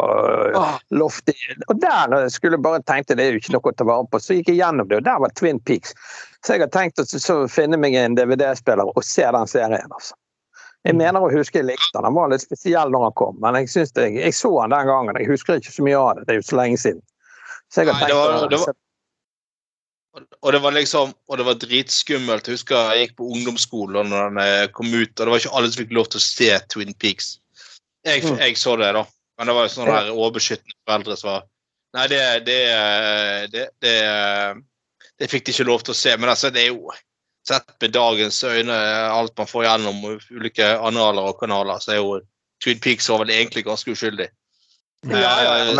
eh, loftet. Og der skulle jeg bare tenkte det er jo ikke noe å ta vare på, så gikk jeg gjennom det, og der var Twin Peaks. Så jeg har tenkt å finne meg en DVD-spiller og se den serien. altså. Jeg mener å huske jeg likte den. Den var litt spesiell når han kom, men jeg, synes det, jeg så den den gangen. Jeg husker ikke så mye av det. Det er jo så lenge siden. Så jeg har Nei, det tenkt var- å det var- Og det var liksom, og det var dritskummelt. Jeg husker jeg gikk på ungdomsskolen når den eh, kom ut, og det var ikke alle som fikk lov til å se Twin Peaks. Jeg, Mm. jeg så det, da. Men det var jo sånne der overbeskyttende foreldre som var Nei, det, det, det, det, det fikk de ikke lov til å se. Men altså, det er jo sett med dagens øyne, alt man får gjennom ulike analer og kanaler, så er jo Twin Peaks var vel egentlig ganske uskyldig. Ja,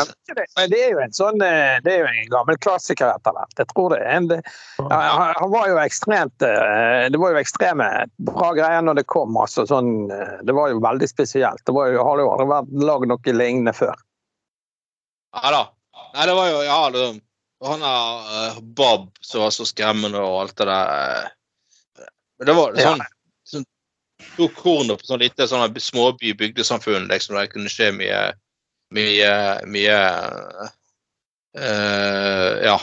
men det, er jo en sånn eh, Det er jo en gammel klassiker etter hvert. Jeg tror det er en han, var jo ekstremt eh, Det var jo ekstreme bra greier når det kom. altså sånn eh, Det var jo veldig spesielt. Det var jo, har jo aldri vært lagd noe lignende før. Ja da. Nei, det var jo Ja, det, han er Bob som var så skremmende og alt det der. det var Ja. sånn, sånn Tok kornet på sånn lite sånn småby bygdesamfunn liksom, der kunne skje mye Mye Mye Uh, Ja.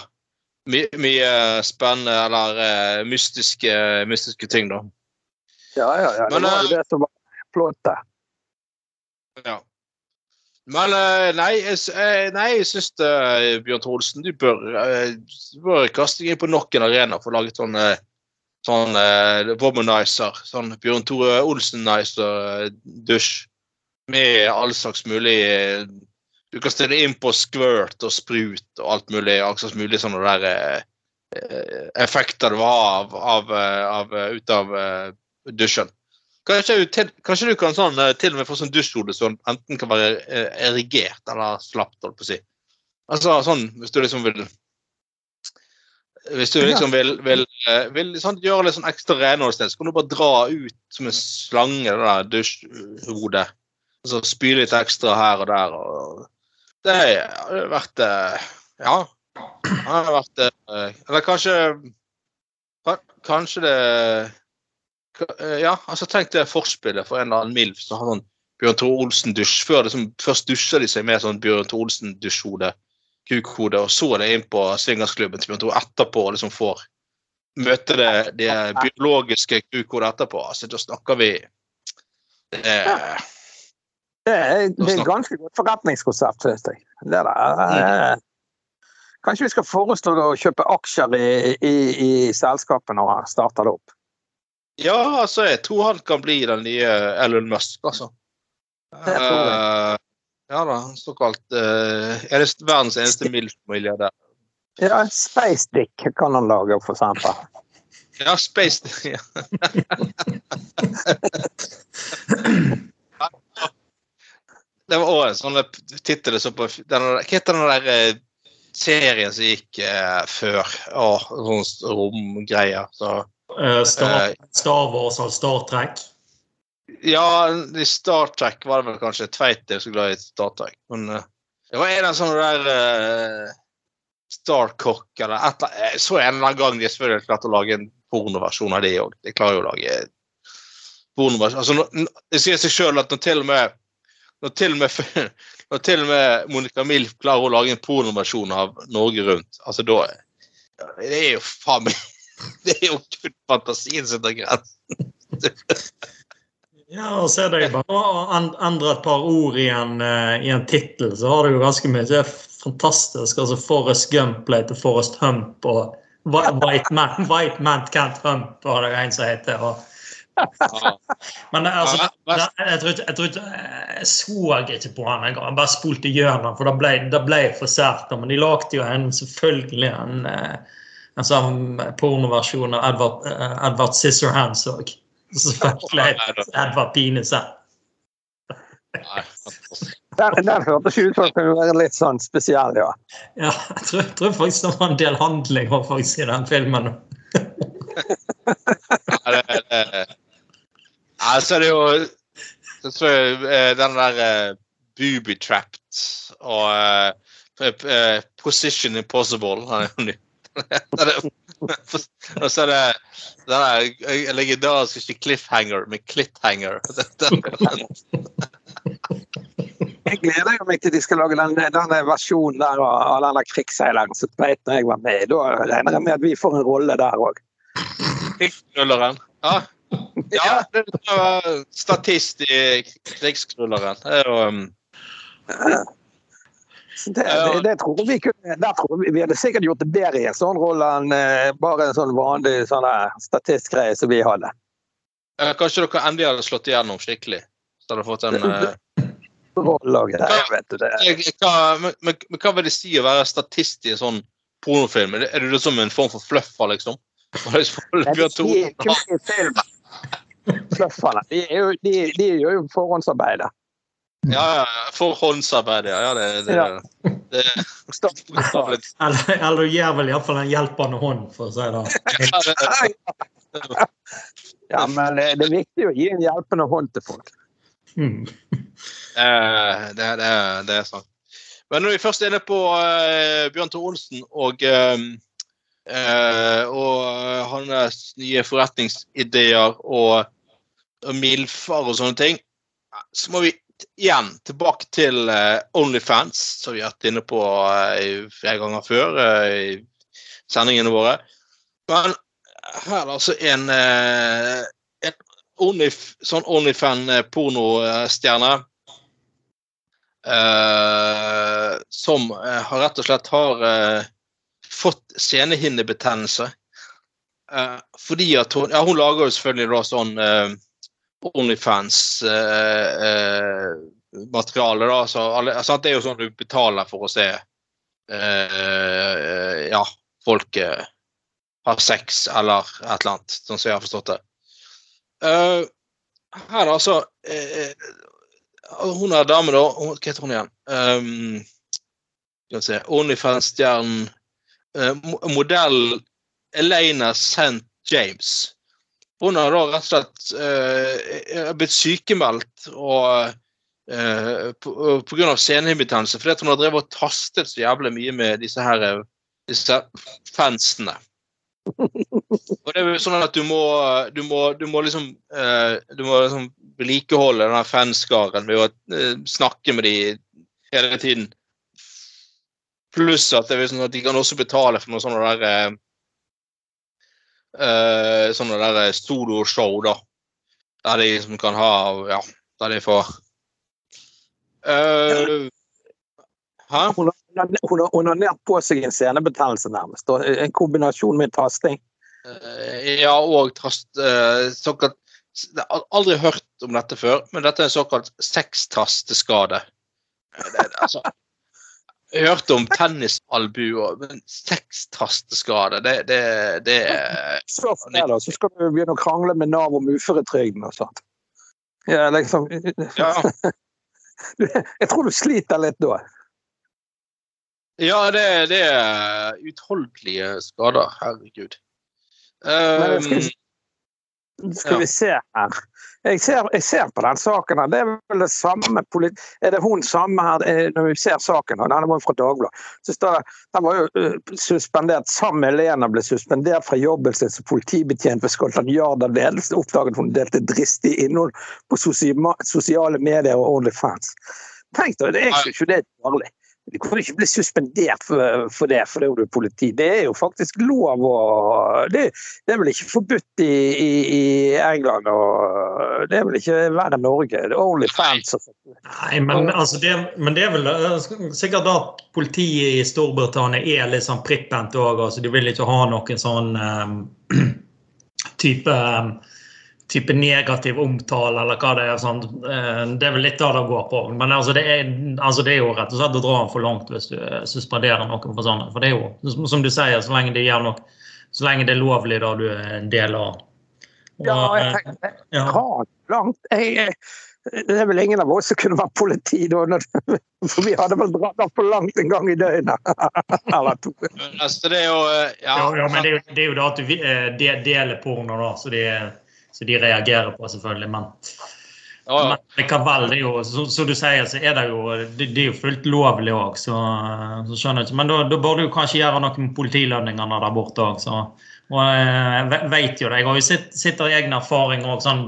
Mye, mye spennende eller uh, mystiske, mystiske ting, da. Ja, ja, ja. Det var jo eh, det som var plottet. Ja. Men uh, nei, nei, jeg syns Bjørn Trolsen, du bør, du bør kaste deg inn på nok en arena for å lage sånn sånn womanizer. Sånn Bjørn Tore Olsen-nizer-dusj med all slags mulig Du kan stille inn på squirt og sprut og alt mulig. All slags mulig sånne der eh, eh, effekter du har av, av, eh, av, eh, ut av dusjen. Kanskje, du kanskje du kan sånn, til og med få sånn dusjhode som enten kan være erigert eller slapt, holdt på å si. Altså sånn, hvis du liksom vil Hvis du liksom vil, vil, vil sånn, gjøre litt sånn ekstra renholdssted, så kan du bare dra ut som en slange det der dusjhodet. Så spy litt ekstra her og der. Og det har vært eh, Ja. Det har vært eh, Eller kanskje Kanskje det eh, Ja, altså tenk det forspillet for en eller annen MILF som har sånn Bjørn Tore Olsen-dusj. Liksom, først dusjer de seg med sånn Bjørn Tore Olsen-dusjhode, kukhode, og så er det inn på swingersklubben til Bjørn Tore etterpå og liksom får møte det, det biologiske kukhodet etterpå. Altså, da snakker vi det Det er, det er ganske godt forretningskonsept, synes jeg. Det der, eh, Kanskje vi skal foreslå å kjøpe aksjer i, i, i selskapet når han starter det opp. Ja, altså, jeg tror han kan bli den nye Elon Musk, altså. Det tror jeg. Eh, ja da, såkalt uh, Er det verdens eneste MILF-milliardær? Ja, Space Dick kan han lage, for eksempel. Ja, Space ja. Det var en sånn tittel så på den, Hva heter den der eh, serien som gikk eh, før? Åh, sånn romgreier. Så uh, Star, uh, Star Wars og Star Trek. Ja, i Star Trek var det vel kanskje Tveit er så glad i Star Trek. Men uh, det var en av sånne der uh, Starcock eller et eller annet. Så en eller annen gang de selvfølgelig klarte å lage en pornoversjon av det òg. De klarer jo å lage pornoversjon. Altså, det sier seg sjøl at når til og med når til og med, når til og med Monica Milf klarer å lage en pornoversjon av Norge Rundt, altså da Det er jo faen meg Det er jo kun fantasien som tar grensen. Ja, og så er det jo bare å endre et par ord i en, eh, i en tittel, så har du jo ganske mye. Det er fantastisk. altså Forrest Gump ble til Forrest Hump, og White man, white man can't Hump, var det en som heter. Og, Ja. men altså, Ja, jeg, tror, ikke- jeg tror ikke Jeg så ikke på han en gang. Jeg bare spolte gjennom, for det ble, det ble for sært. Men de lagde jo en, selvfølgelig en, eh, en sånn pornoversjon av Edvard, eh, Edvard Scissorhands òg. Selvfølgelig Edvard Pinese. Den, den hørtes ut som den kunne være litt sånn spesiell, ja. Ja, jeg tror, jeg tror faktisk det var en del handling faktisk i den filmen. Ja, det, det, ja, så er det jo så tror jeg eh, den der uh, booby trapped og uh, eh, Position Impossible han er jo ny. Og så er det den der eh, legendariske cliffhanger med cliffhanger. men det- Jeg gleder meg til de skal lage den, denne versjonen der av den denne krigsseileren som beit når jeg var med. Da regner jeg med at vi får en rolle der òg. Krigsrulleren. Ja. Ja, det er statist i Krigsknulleren. Det um, Det, det, tror vi kunne tror vi, vi hadde sikkert gjort det bedre i en sånn rolle enn eh, bare en sånn vanlig sånn statistgreie som vi hadde. Kanskje dere endelig hadde slått igjennom skikkelig? Så hadde fått en eh, Rolle og vet du. Det. hva, men, men, men hva vil det si å være statist i en sånn pornofilm? Er det, er det som en form for fluffer, liksom? Det, er ikke Thor-. Flufferne. De, er jo, de, de gjør jo forhåndsarbeidet. Ja, ja, ja, forhåndsarbeid, ja. ja det, det, Ja. det, det, Eller, eller du gir vel iallfall en hjelpende hånd, for å si det. Ja, men det, det er viktig å gi en hjelpende hånd til folk. Eh, det, det, det er sant. Men når vi først er inne på uh, Bjørn Tore Olsen og, eh, eh, og hans nye forretningsideer og, og Milfar og sånne ting, så må vi igjen tilbake til eh, Onlyfans, som vi har vært inne på eh, flere ganger før eh, i sendingene våre. Men her er det altså en, eh, en Onlyf, sånn Onlyfan-pornostjerne eh, som eh, har rett og slett har eh, fått senehinnebetennelse. Uh, fordi at hun Ja, hun lager jo selvfølgelig da sånn uh, Onlyfans-materiale, da. Så alle, altså, det er jo sånn du betaler for å se eh, Ja, folk eh, har sex eller et eller annet, sånn som jeg har forstått det. Uh, her er altså uh, Hun er dame, da. Hva heter hun igjen? Um, skal vi se Onlyfans-stjernen eh, Modell Elena St. James. Hun har da rett og slett eh, blitt sykemeldt og eh, på, senehimmitanse fordi hun har drevet og tastet så jævlig mye med disse her eh, disse fansene. Og det er jo sånn at du må, du må, du må liksom eh, Du må liksom vedlikeholde denne fanskaren ved å eh, snakke med dem hele tiden. Pluss at, det sånn at de kan også betale for noe sånne der eh, eh, Sånne der soloshow, da. Der de liksom kan ha Ja, der de får eh, Hæ? Hun har, onanert på seg en senebetennelse, nærmest. En kombinasjon med tasting. Eh, Ja, og tast, eh, såkalt Jeg har aldri hørt om dette før, men dette er en såkalt sextasteskade. Eh, Altså, jeg hørte om tennisalbuer, men sextasteskade, det, det, det er Så skal du begynne å krangle med Nav om uføretrygden og sånt. Ja, liksom Ja, Jeg tror du sliter litt da. ja det, det er utholdelige skader. Herregud. Um, skal, vi, skal vi se her. Jeg ser, jeg ser på den saken her. Det er vel det samme. Er det hun samme her eh, når vi ser saken? her, Denne var fra Dagbladet. Den var jo suspendert sammen med Lena ble suspendert fra jobben sin som politibetjent ved Scotland Yard av ledelse. Oppdaget hun delte dristig innhold på sosiale medier og OnlyFans. Tenk deg, det er ikke det dårlig. Du kan ikke bli suspendert for, for det fordi du er politi. Det er jo faktisk lov å Det, det er vel ikke forbudt i, i, i, England, og det er vel ikke verre enn Norge. Det er only fans. Nei, men, altså det, men det er vel eh, sikkert at politiet i Storbritannia er litt sånn prippent òg. Altså de vil ikke ha noen sånn um, type um, type negativ omtale, eller hva det er. Sånn. Det er vel litt av det går på. Men altså det, er, altså det, er, jo rett og slett å dra den for langt hvis du eh, suspenderer noen for sånne. For det er jo, som du sier, så lenge det, gjør noe, så lenge det er lovlig da du er en del av. Og, ja, jeg eh, tenker, ja. langt. Jeg, det er vel ingen av oss som kunne vært politi da. For vi hadde vel dratt for langt en gang i døgnet. Eller to. Altså, det er jo, ja. ja, ja men det er jo, det er jo det at du deler porno, da. Så det er så de reagerer på, selvfølgelig. Men, ja, ja. men likevel, det er jo, som du sier, så er det jo, det, det er jo fullt lovlig òg. Så, så, skjønner jeg ikke. Men da, da bør du kanskje gjøre noe med politilønningene der borte òg. Og jeg vet jo det. Jeg har jo sitt, sitter i egen erfaring og sånn,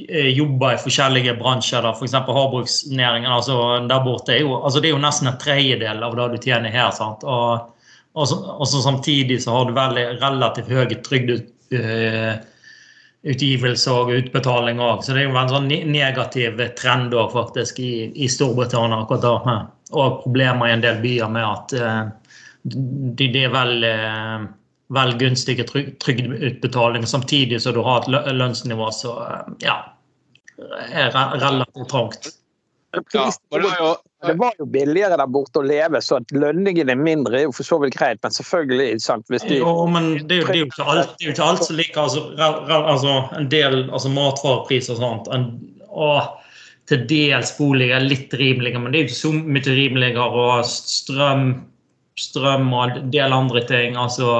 jobber i forskjellige bransjer. F.eks. For havbruksnæringen. Altså, der borte er jo, altså, det er jo nesten en tredjedel av det du tjener her. sant? Og, og, så, og så samtidig så har du veldig relativt høye trygde... Uh, utgivelse og utbetaling òg. Så det er jo en sånn negativ trend også, faktisk i, i Storbritannia akkurat da. Og problemer i en del byer med at uh, det de, er vel, uh, vel gunstige trygdeutbetalinger, samtidig som du har et lønnsnivå som uh, ja, er relativt trangt. Ja, det, var jo, det var jo billigere der borte å leve, så at lønningene er mindre er jo for så vidt greit. Men selvfølgelig sant, hvis de Jo, men det er jo, det er jo ikke, alt, det er jo ikke alt som liker altså, altså, en del altså matvarepriser og sånt. En, og til dels boliger litt rimeligere, men det er jo ikke så mye rimeligere. Og strøm, strøm og en del andre ting. altså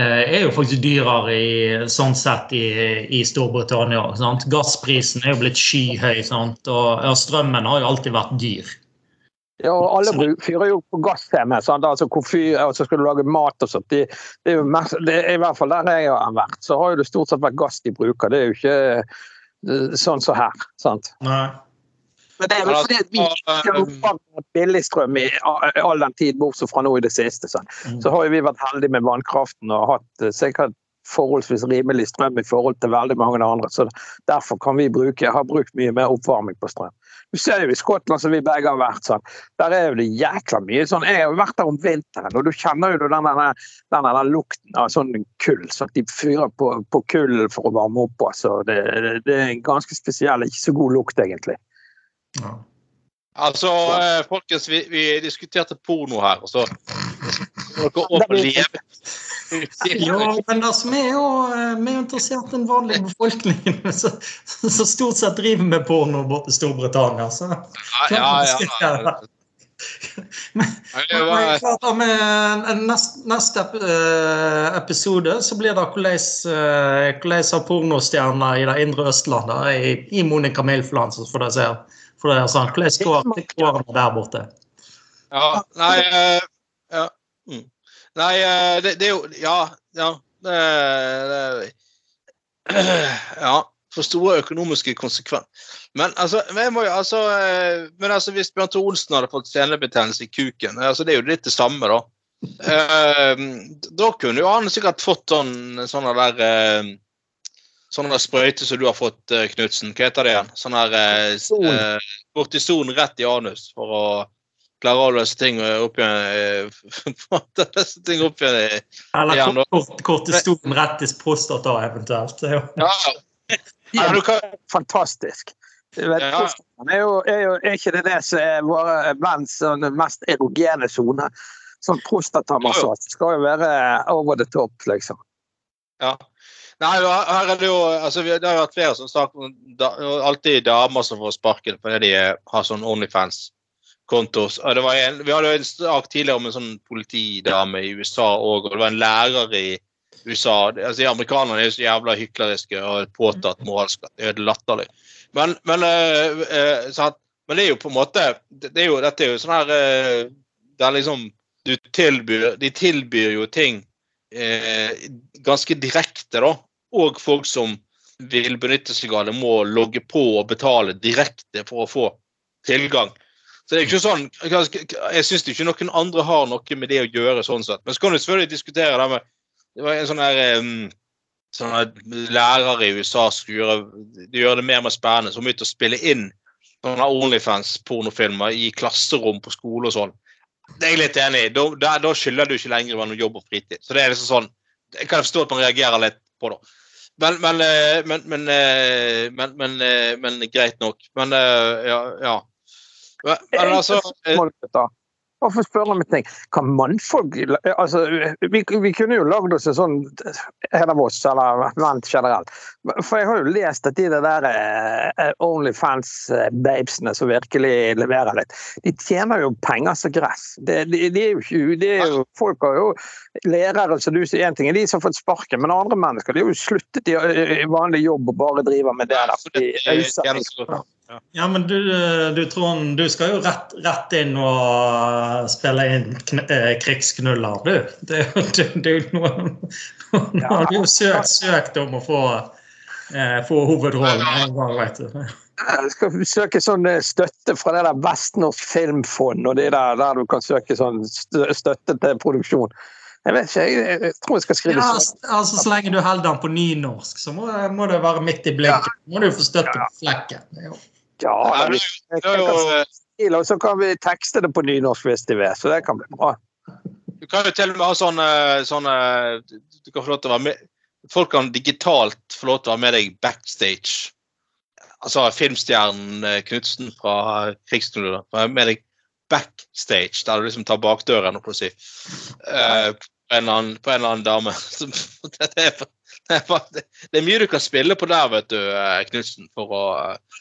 er jo faktisk dyrere i, sånn sett i, i Storbritannia. Sant? Gassprisen er jo blitt skyhøy, sant? og strømmen har jo alltid vært dyr. Ja, og alle fyrer jo på gass hjemme. Altså, fyr, så skal du lage mat og sånt. Det, det, er mest, det er I hvert fall der jeg har vært, så har jo det stort sett vært gass de bruker. Det er jo ikke eh, sånn som så her. sant? Nei. Men det er vel fordi vi ikke har hatt billigstrøm i all den tid, bortsett fra nå i det siste. Så, mm. så har vi vært heldige med vannkraften og hatt eh, sikkert forholdsvis rimelig strøm i forhold til veldig mange andre. Så derfor kan vi bruke, har brukt mye mer oppvarming på strøm. Du ser jo i Skottland, som vi begge har vært, sånn, der er jo det jækla mye sånn Jeg har vært der om vinteren, og du kjenner jo den, den lukten av sånn kull. Så de fyrer på, på kull for å varme opp. Så det, det er en ganske spesiell, ikke så god lukt, egentlig. Ja. Altså, eh, folkens, vi, vi, diskuterte porno her, og så dere. Ja, men altså, vi er jo eh, vi er interessert i den vanlige befolkningen som stort sett driver med porno borte i Storbritannia. Så. Ja, ja, ja. Men, med neste, neste episode så blir det hvordan, hvordan har pornostjerner i det indre Østlandet i, i Monica Milfland, så får det se. For det er sånn, Hvordan går det der borte? Ja, nei uh, ja. Mm. Nei, uh, det, det, er jo Ja. ja det, det, ja. For store økonomiske konsekvenser. Men altså, må jo, altså, uh, men altså hvis Bjørn Tore Olsen hadde fått senebetennelse i kuken altså Det er jo litt det samme, da. da kunne jo han sikkert fått sånn sånne der sånn sprøyte som du har fått, eh, Knutsen. Hva heter det igjen? Sånn her eh, kortison rett i anus for å klare å løse ting opp igjen. Eh, løse ting opp igjen, Eller igjen, kort, kortison rett i prostata, eventuelt. Ja. ja. Kan... Fantastisk. Vet, ja. er, jo, er, jo, er ikke det det som er våre menns mest erogene sone? Sånn prostatamassasje skal jo være over the top, liksom. Ja. Nei, her er det jo altså, Det har vært flere som sagt da, alltid damer som får sparken fordi de har sånn Onlyfans-kontos. Vi hadde jo en sak tidligere om en sånn politidame i USA òg, og det var en lærer i USA. Altså, Amerikanerne er jo så jævla hykleriske og påtatt moralsk det er latterlig. Men, men, uh, uh, men, det er jo på en måte det er jo, Dette er jo sånn her uh, Der liksom du tilbyr De tilbyr jo ting ganske direkte, da og folk som vil benytte seg av det, må logge på og betale direkte for å få tilgang. Så det er ikke sånn, Jeg syns ikke noen andre har noe med det å gjøre. sånn sett. Men så kan du selvfølgelig diskutere det med Det var en sånn her um, her lærere i USA skulle gjøre, de gjør det mer og mer spennende. Som begynte å spille inn sånne Onlyfans-pornofilmer i klasserom på skole og sånn. Det er jeg litt enig i. Da, da skylder du ikke lenger noe jobb og fritid. Så det er liksom sånn, Jeg kan forstå at man reagerer litt på det. Men, men, men, men, men, men greit nok. Men ja. ja. Men altså Hvorfor spørre om en ting? Kan mannfolk altså, vi, vi, kunne jo lagd oss en sånn en av oss, eller Vent generelt. For jeg har jo lest at de der uh, Onlyfans-babesene som virkelig leverer litt, de tjener jo penger som gress. Det, de, de er jo ikke de er jo, Folk har jo lærere som du sier én ting, er de som har fått sparken, men andre mennesker de har jo sluttet i, vanlig jobb og bare driver med det der. De, ja, men du, du Trond, du skal jo rett, rett inn og spille inn eh, krigsknuller, du. Det, det, det, nå, nå har du jo søkt, søkt om å få, eh, få hovedrollen. Jeg skal søke sånn eh, støtte fra det der Vestnorsk Filmfond og det der, der du kan søke sånn støtte til produksjon. Jeg vet ikke, jeg, jeg tror jeg skal skrive ja, altså, Så lenge du holder den på nynorsk, så må, må det være midt i blinken. Ja. må du få støtte på flekken. Ja. Vi, og så kan vi tekste det på nynorsk hvis de vil, så det kan bli bra. Du kan jo til og med ha sånn, du kan få lov til å være med, Folk kan digitalt få lov til å være med deg backstage. Altså filmstjernen eh, Knutsen fra Krigsknuller. Med deg backstage, der du liksom tar bakdøren, holdt på å si. Uh, på, en eller annen dame. det, er, det er mye du kan spille på der, vet du, eh, Knutsen, for å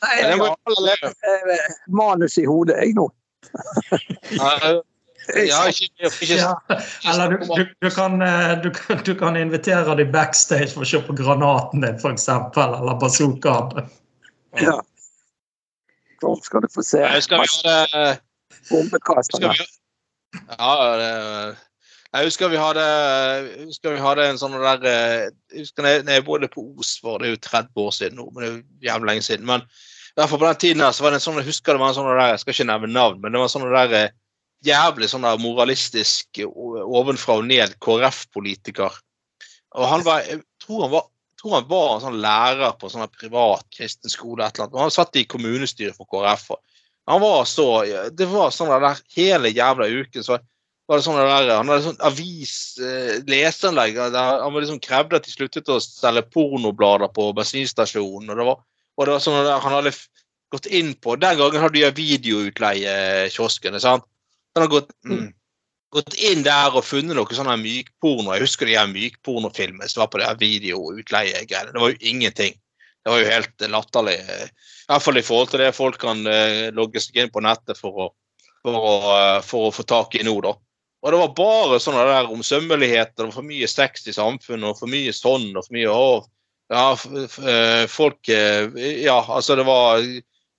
Nei, jeg har manus i hodet, jeg nå. ja, ikke, ikke, ja, Eller du, du, du, kan, eh, du, du, kan, invitere dem backstage for å se på granaten din, f.eks., eller bazookaen. Ja. Da skal du få se. Skal vi gjøre det Bombekasterne. Ja, det jeg husker vi hadde, husker vi hadde en sånn der eh, jeg husker når jeg bodde på Os for det er jo 30 år siden nå, men det er jo jævlig lenge siden. Men i på den tiden her så var det en sånn, jeg husker det var en sånn der, jeg skal ikke nevne navn, men det var en sånn der eh, jævlig sånn der moralistisk ovenfra og ned KrF-politiker. Og han var, jeg tror han var, tror han var en sånn lærer på sånn privat kristen skole. han satt i kommunestyret for KrF. og Han var så, Det var sånn der hele jævla uken. så var det sånn der, Han hadde sånn avis, eh, leseanlegg. Han liksom krevde at de sluttet å selge pornoblader på bensinstasjonen. og det var, og det var sånn der, Han hadde gått inn på Den gangen hadde de videoutleiekioskene. sant? Han hadde gått, mm, gått inn der og funnet noe sånn mykporno. Jeg husker de her mykpornofilmene som var på det her videoutleiegreiene. Det var jo ingenting. Det var jo helt latterlig. I hvert fall i forhold til det folk kan eh, logge seg inn på nettet for å, for å, for å få tak i nå, da. Og det var bare sånn der om sømmelighet, det var for mye sex i samfunnet, og for mye sånn, og for mye å, ja, eh, folk eh, Ja, altså, det var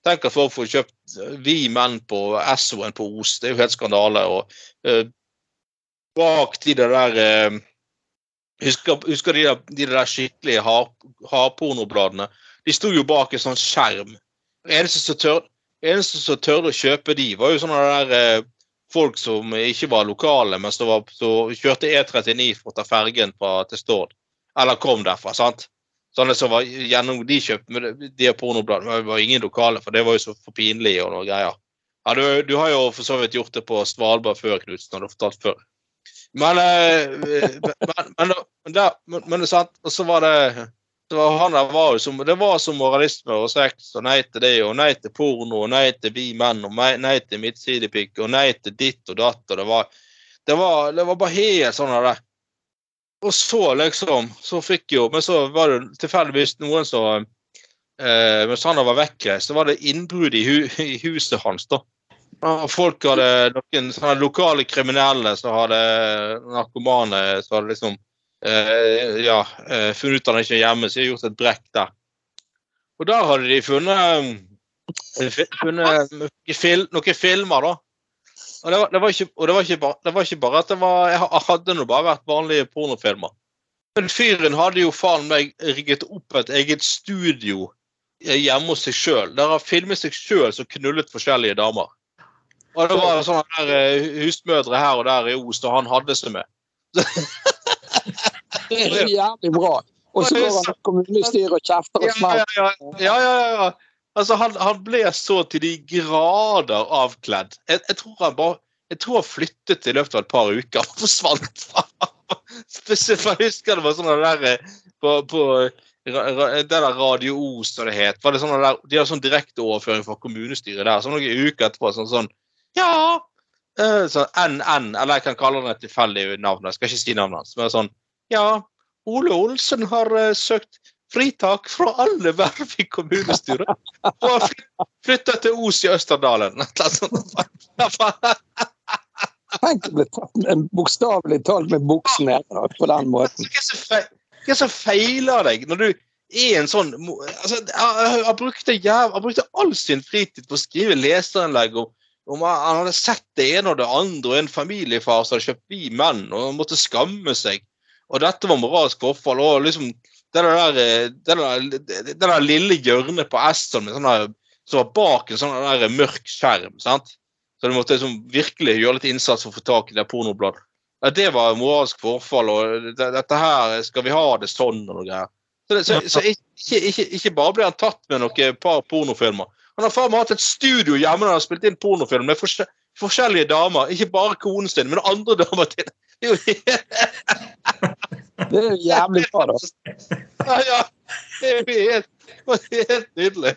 Tenk at folk får kjøpt vi menn på Esso enn på Os. Det er jo helt skandale. Og eh, bak de der eh, Husker, husker de, der, de der skikkelige hardpornobladene? De sto jo bak en sånn skjerm. Eneste som eneste som tørde å kjøpe de, var jo sånne der uh, folk som ikke var lokale, men som, kjørte E39 for å ta fergen fra, til Stord. Eller kom derfra. sant? Sånne som var gjennom de kjøpte de pornobladene, var ingen lokale, for det var jo så for pinlig og noe greier. Ja, du, du, har jo for så vidt gjort det på Svalbard før, Knutsen, har du fortalt før. Men, men, men, men, men, men, men, sant, og så var det var, han der var jo som, det var som moralisme og sex og nei til det og nei til porno og nei til vi menn og nei til midtsidepikk og nei til ditt og datt. og det var, det var, det var bare helt sånn av det. Og så liksom så fikk jo Men så var det tilfeldigvis noen som eh, Mens han var vekkreist, så var det innbrudd i, hu, i, huset hans. da. Og folk hadde noen sånne lokale kriminelle som hadde narkomane som hadde liksom ja, eh, funnet ut at han ikke er hjemme, så jeg har gjort et brekk der. Og der hadde de funnet, eh, funnet noen, fil, noen filmer, da. Og det var, det var, ikke, det var, ikke, bare, det var ikke bare at det var Jeg hadde nå bare vært vanlige pornofilmer. Men fyren hadde jo faen meg rigget opp et eget studio eh, hjemme hos seg sjøl. Der han filmet seg sjøl som knullet forskjellige damer. Og det var sånne der eh, husmødre her og der i Os, og han hadde seg med. Det er jævlig bra. Og så går han kommunestyret og kjefter og Ja, smeller. ja, ja. ja. Altså, han, han ble så til de grader avkledd. Jeg, jeg, tror han bare jeg tror han flyttet i løpet av et par uker. Han forsvant. Spesielt, Jeg husker det var sånn der eh, på, på det der Radio Os, som det het. Var det sånn der, de har sånn direkteoverføring fra kommunestyret der. Så noen uker etterpå sånn sånn Ja! eh, Sånn NN, eller jeg kan kalle han et tilfeldig navn. Jeg skal ikke si navnet hans. Men sånn Ja, Ole Olsen har uh, søkt fritak fra alle verv i kommunestyret. Og har flytta til Os i Østerdalen. Tenk å bli tatt med- bokstavelig talt med buksen nede på den måten. Hva er som er som feiler deg når du er en sånn altså, Han han brukte, jæv- brukte all sin fritid på å skrive leserinnlegg om, om han hadde sett det ene og det andre, og en familiefar som hadde kjøpt Vi menn, og måtte skamme seg. Og dette var moralsk forfall. og liksom det der, eh, det der, det der lille hjørnet på Eston sånn som var bak en sånn der mørk skjerm. sant? Så du måtte liksom virkelig gjøre litt innsats for å få tak i det pornobladet. Ja, det var moralsk forfall, og det, dette her skal vi ha det sånn og noe greier. Så, det, så, så ikke, ikke, ikke bare ble han tatt med noen par pornofilmer. Han har faen meg hatt et studio hjemme der han har spilt inn pornofilm med forskje- forskjellige damer. Ikke bare konen sin, men andre damer til. Det er jævlig bra, da. ja, ja. Det er jo helt, helt nydelig.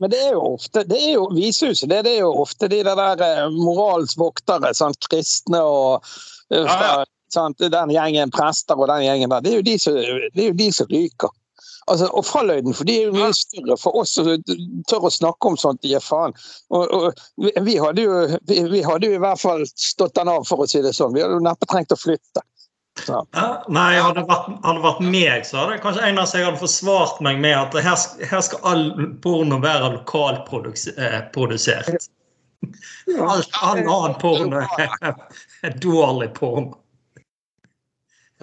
Men- det er jo ofte det er jo Vishuset det, det er jo ofte de der moralsvoktere, moralens voktere, sant? kristne og eh, Ja, ja. sant? Den gjengen prester og den gjengen der. Det er jo de som, det jo de som ryker. Altså, og fallhøyden for de er jo mye større. For oss som tør å snakke om sånt, gir faen. Og, og vi, vi, hadde jo, vi, vi hadde jo i hvert fall stått den av, for å si det sånn. Vi hadde jo neppe trengt å flytte. Ja, Nei, hadde det vært, hadde vært meg, så hadde kanskje en av seg hadde forsvart meg med at her, her skal all porno være lokalprodusert. All, all annen porno er, er dårlig porno.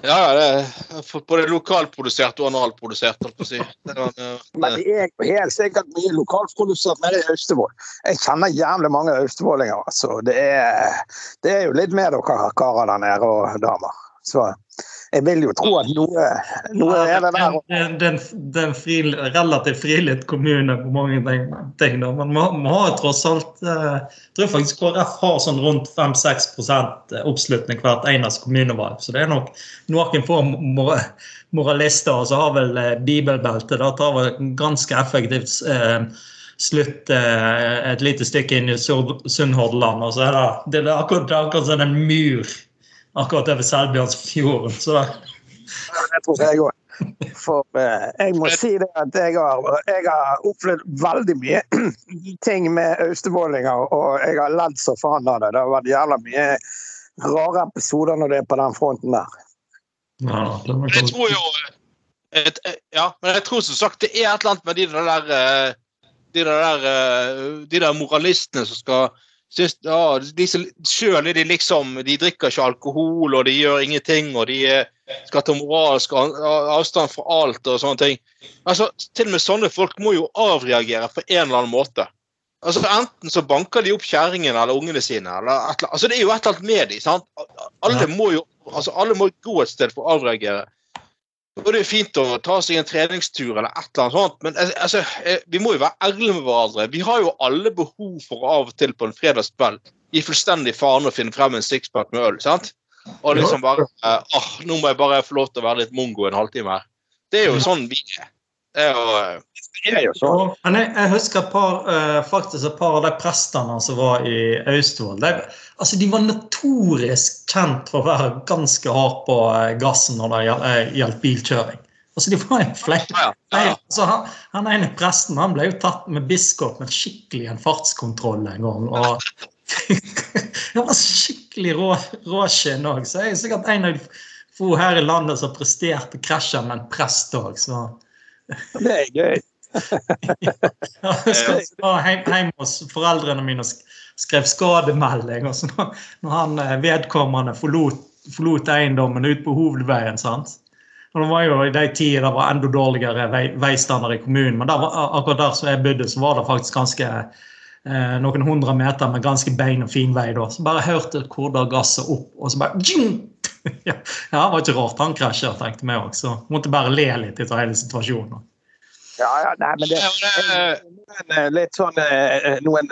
Ja, ja, det er både lokalprodusert og analprodusert, holdt på å si. Det var, eh, Men det er helt sikkert mye lokalprodusert nede i Austevoll. Jeg kjenner jævlig mange austevollinger. Altså. Det, er, det er jo litt med dere karer der nede og damer. Så jeg vil jo tro at noe, noe er det der. Det er- en- fri, relativt frilytt kommune på mange ting. da. Men vi har- tross alt eh, Jeg tror faktisk KrF har sånn rundt 5-6 oppslutning hvert eneste kommunevalg. Så det er nok noen få moralister. Og så har vel eh, bibelbeltet da tar vel ganske effektivt eh, slutt eh, et lite stykke inn i Sunnhordland. Og så er det, det er akkurat, akkurat som en mur akkurat over Selbjørnsfjorden. Så det, Det tror jeg òg. For eh, jeg må si det at jeg har, jeg har opplevd veldig mye ting med austevollinger, og jeg har ledd så faen av det. Det har vært jævla mye rare episoder når det er på den fronten der. ja, det Jeg tror jo et, Ja, men jeg tror som sagt det er et eller annet med de der eh, De der, eh, de der moralistene som skal synes, ja, de som Sjøl er de liksom De drikker ikke alkohol, og de gjør ingenting, og de eh, skal ta moralsk avstand fra alt og sånne ting. Altså, Til og med sånne folk må jo avreagere på en eller annen måte. Altså Enten så banker de opp kjerringene eller ungene sine. eller et altså Det er jo et eller annet med dem. sant? Alle må jo altså alle må gå et sted for å avreagere. Og Det er fint å ta seg en treningstur eller et eller annet sånt, men eh, altså, eh, vi må jo være ærlige med hverandre. Vi har jo alle behov for å av og til på en fredagskveld gi fullstendig faen og finne frem en sixpack med øl. sant? Og liksom bare eh, åh, Nå må jeg bare få lov til å være litt mongo en halvtime her. Det er jo sånn vi er. Det er jo, eh, Det er jo så. Men jeg, jeg husker et par, eh, faktisk et par av de prestene som var i Austevoll. De, altså, de var notorisk kjent for å være ganske hardt på eh, gassen når det gjaldt bilkjøring. Altså, de var en flekk. ja, ja, ja. Altså, han, han ene presten han ble jo tatt med biskop med skikkelig en fartskontroll en gang. og Han var skikkelig rå, råskinn òg. Så jeg er sikkert en av de få her i landet som presterte krasja med en prest òg. Det er gøy. ja, jeg var hjem, hjem hos foreldrene mine og skrev skademelding. og så når, når han eh, vedkommende forlot, forlot eiendommen ut på hovedveien sant? Og Det var jo i de tider det var enda dårligere vei, i kommunen. Men der akkurat der som jeg bodde, så var det faktisk ganske eh, noen hundre meter med ganske bein og fin vei. da, Så bare hørte Kordal gasset opp, og så bare ja, Det var ikke rart han krasja, tenkte vi òg. Så måtte bare le litt etter hele situasjonen. Ja, ja, nei, men det er litt sånn noen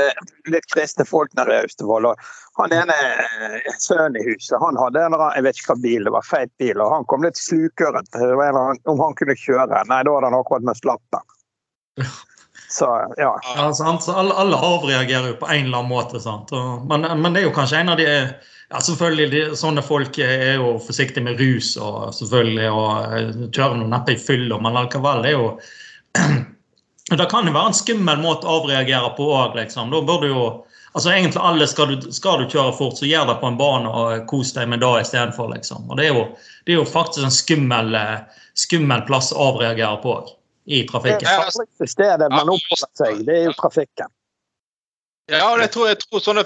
litt kristne folk nede i Austevoll. og Han ene sønnen i huset han hadde en jeg vet ikke hva bil, det var feit bil, og han kom litt slukøret om han kunne kjøre. Nei, da hadde han akkurat med lappen. Så, ja. ja sant? Så alle, alle, avreagerer jo på en eller annen måte. sant? Og, men, men, det er jo kanskje en av de ja, selvfølgelig, de, Sånne folk er jo forsiktige med rus og selvfølgelig, og kjører noe neppe i fylla, men likevel det er jo Det kan jo være en skummel måte å avreagere på òg, liksom. Da burde jo Altså egentlig alle skal du, skal du, kjøre fort, så gjør det på en bane og kos deg med det istedenfor. Liksom. Og det er, jo, det er jo faktisk en skummel, skummel plass å avreagere på i trafikken. Det farligste stedet man oppholder seg, det er jo trafikken. Ja, og jeg tror, jeg tror, sånne,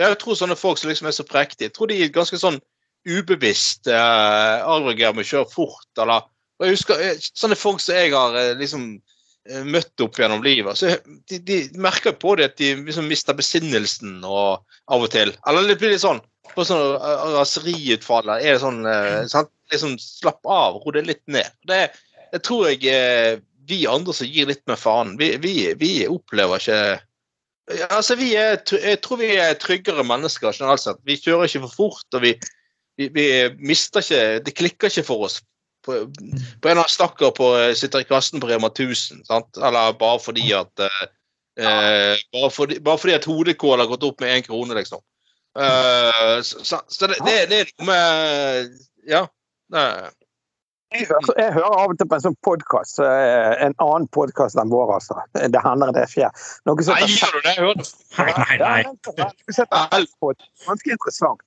jeg tror sånne folk som liksom er så prektige, jeg tror de er ganske sånn ubevisst eh, avreagerer med å kjøre fort, eller jeg husker eh, Sånne folk som jeg har eh, liksom eh, møtt opp gjennom livet, så de, de merker på det at de liksom mister besinnelsen og, av og til. Eller det blir litt sånn på sånn raseriutfall. Er det sånn sant? liksom Slapp av, ro det litt ned. Det, det tror jeg vi andre som gir litt mer faen, vi, vi, vi opplever ikke Altså, vi er, Jeg tror vi er tryggere mennesker sett. Vi kjører ikke for fort, og vi, vi, vi mister ikke Det klikker ikke for oss på, på en av stakkar eh, sitter i kassen på Rema 1000, sant? eller bare fordi at eh, eh, bare, fordi, bare, fordi, at hodekål har gått opp med én krone, liksom. Eh, så, så, det, det, det, er noe med Ja. Jeg jeg hører, av og til på en sånn podkast, en annen podkast enn vår, altså. Det hender det skjer. Noe Nei, gjør du det? Hører Nei, nei. Ganske interessant.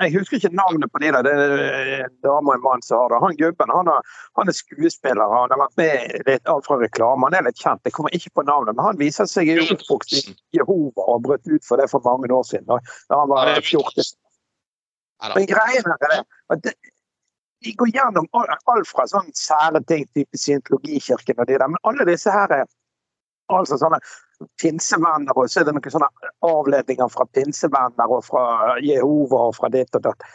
Jeg husker ikke navnet på de der. Det er en dame og en mann som har det. Han gubben han, han, er skuespiller. Han har vært med litt alt fra reklame. Han er litt kjent. Jeg kommer ikke på navnet, men han viser seg i oppvokst i Jehova og brøt ut for det for mange år siden. Da han var 14. Men greien er det, at de går gjennom alt fra sånn sære ting, type scientologikirken og de der, men alle disse her er altså sånne pinsevenner, og så er det noen sånne avledninger fra pinsevenner og fra Jehova og fra ditt og datt.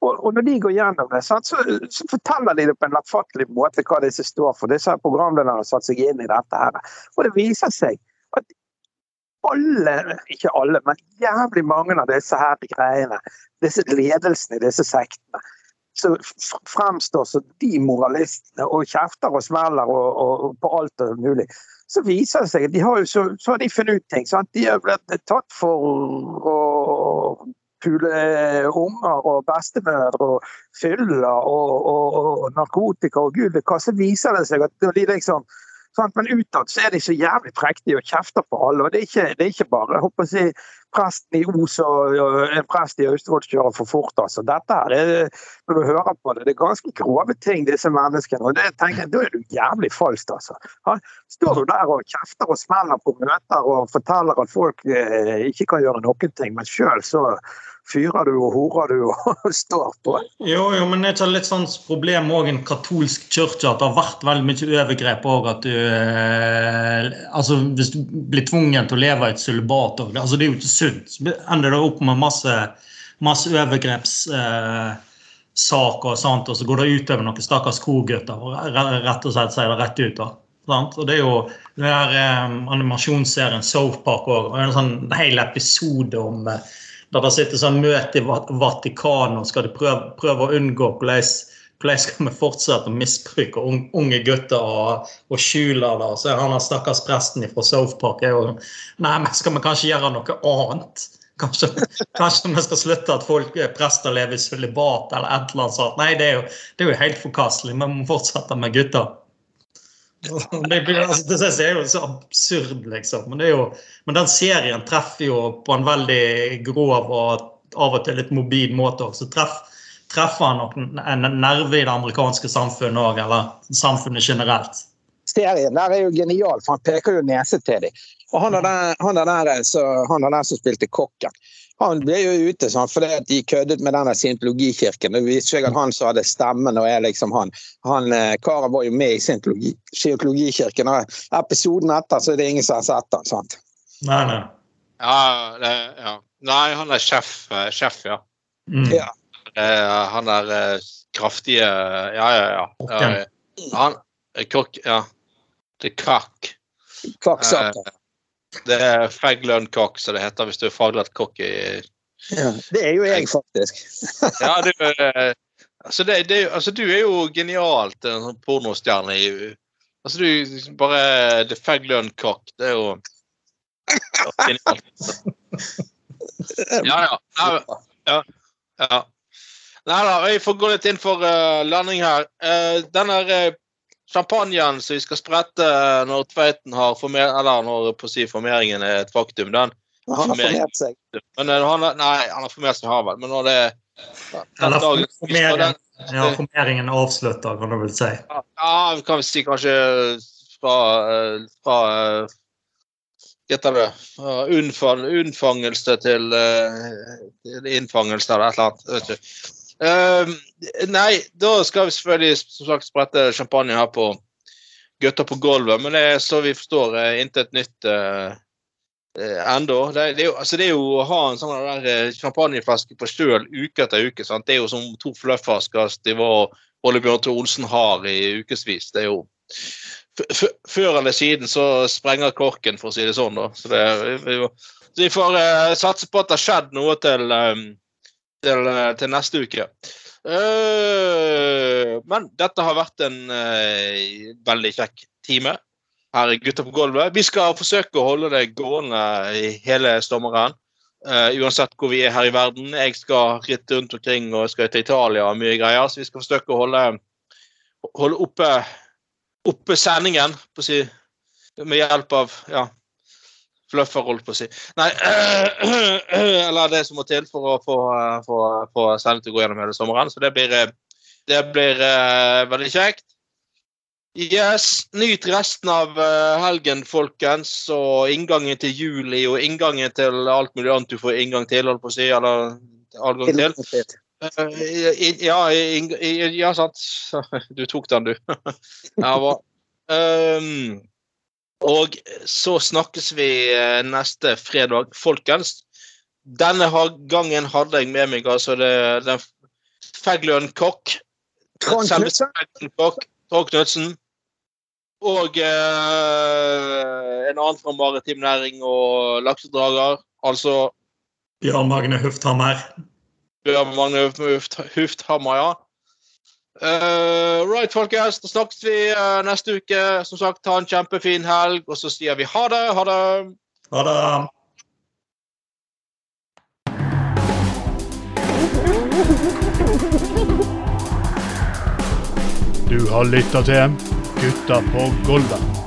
Og, og, når de går gjennom det, så, så, forteller de det på en lettfattelig måte hva disse står for. Disse programlederne har satt seg inn i dette. her. Og det viser seg at alle, ikke alle, men jævlig mange av disse her greiene, disse ledelsene i disse sektene, så fremstår som de moralistene og kjefter og smeller og, og, på alt og mulig så viser det seg at de har, så, så har de funnet ut ting. Sant? De har blitt tatt for å pule unger og bestemødre og fyller og, og, og, narkotika og gud hva. Så viser det seg at de liksom Sant? Men utad så er de så jævlig prektige og kjefter på alle. og Det er ikke, det er ikke bare jeg håper å si, presten i Os og, en prest i Austevoll kjører for fort. altså. Dette her, det, Når du hører på det, det er ganske grove ting, disse menneskene. og det tenker jeg, Da er du jævlig falsk, altså. Står du der og kjefter og smeller på møter og forteller at folk eh, ikke kan gjøre noen ting, men sjøl så fyrer du og horer du og står på. Jo, jo, men det er ikke litt sånn problem òg en katolsk kirke at det har vært veldig mye overgrep òg. At du eh, Altså, hvis du blir tvungen til å leve i et sølibat altså, Det er jo ikke sunt. Så ender det opp med masse, masse overgrepssaker, eh, og sånt, og så går det utover noen stakkars kogutter. Rett og slett sier det rett ut. da. Og Det er jo den der eh, animasjonsserien South Park òg. En sånn hel episode om eh, der det sitter sånn møte i Vatikanet og skal de prøve, prøve å unngå hvordan hvordan skal vi fortsette å misbruke unge gutter og, og skjule det? Så han stakkars presten fra South Park er jo Nei, men skal vi kanskje gjøre noe annet? Kanskje, kanskje vi skal slutte at folk prester lever i sølibat eller et eller annet sånt. Nei, det er jo, det er jo helt forkastelig. Vi må fortsette med gutter. Det, altså, det er jo så absurd, liksom. Men, jo, men, den serien treffer jo på en veldig grov og av og til litt mobil måte. Så treff, treffer han nok en nerve i det amerikanske samfunnet òg, eller samfunnet generelt. Serien der er jo genial, for han peker jo nese til dem. Og han er der, han er der, så, han er der som spilte kokken. Han ble jo ute sånn, fordi at de køddet med denne scientologikirken. Det viste seg at han som hadde stemmen, og er liksom han. han eh, Karen var jo med i scientologi, scientologikirken. og Episoden etter så er det ingen som har sett den. sant? Nei, nei. Ja, det, ja. Nei, han er sjef, eh, sjef ja. Mm. Ja. Eh, han er eh, kraftige Ja, ja, ja. Eh, han kokk, ja. Det er kakk. Kvakksaker. Det er faglønn-kokk, som det heter hvis du er faglært kokk i Ja. Det er jo jeg, faktisk. Ja, du, eh, altså, det, det, altså, du er jo genialt en sånn pornostjerne i Altså, du bare Det er faglønn-kokk. Det er jo ja, genialt. Ja, ja. ja. ja. Nei da, jeg får gå litt inn for uh, landing her. Uh, den der uh, champagnen som vi skal sprette eh, når Tveiten har former eller når på å si formeringen er et faktum, den Han har formert seg. men, eh, han, Nei, han har formert seg, har vel. Men når det den Eller dagen- formeringen, ja, formeringen er avslutta, kan du vel si. Ja, vi kan vel si kanskje fra, eh, fra eh, heter det? Unnfangelse til, eh, til innfangelse eller et eller annet. Eh, nei, da skal vi selvfølgelig som sagt sprette champagne her på Gutter på gulvet, men det er så vi forstår uh, intet nytt uh, ennå. Det, det, altså det er jo å ha en sånn der eh, champagneflaske på støl uke etter uke. Sant? Det er jo som to fluffhasker Stiv og Ole Bjørn Olsen har i ukevis. Det er jo Før eller siden så sprenger korken, for å si det sånn. da. Så, det, vi, så vi får eh, satse på at det har skjedd noe til, eh, til, eh, til neste uke. Eh, men dette har vært en eh, veldig kjekk time her i Gutta på gulvet. Vi skal forsøke å holde det gående i hele sommeren. Uh, uansett hvor vi er her i verden. Jeg skal ritte rundt omkring og skal til Italia og mye greier. Så vi skal forsøke å holde, holde oppe, oppe sendingen, si, med hjelp av ja, fluffer, holdt på å si. Nei, eller det som må til for å få, få, få til å gå gjennom hele sommeren. Så det blir, eh, det blir uh, veldig kjekt. Yes, Nyt resten av eh, helgen, folkens, og inngangen til juli og inngangen til alt mulig annet du får inngang til, holdt på å si, eller adgang til. Uh, ja, ja, sant. Du tok den, du. ja, bra. Um, og så snakkes vi eh, neste fredag. Folkens, denne gangen hadde jeg med meg altså det, den Fagløn Kokk. Trond Knutsen. Og eh, en annen fra maritim næring og laksedrager. Altså Bjørn Magne Hufthammer. Bjørn Magne Hufthammer, ja. Eh, right, folkens. Da snakkes vi uh, neste uke. Som sagt, ta en kjempefin helg, og så sier vi ha det. Ha det. Ha det. Du har lytta til Gutta på Golda.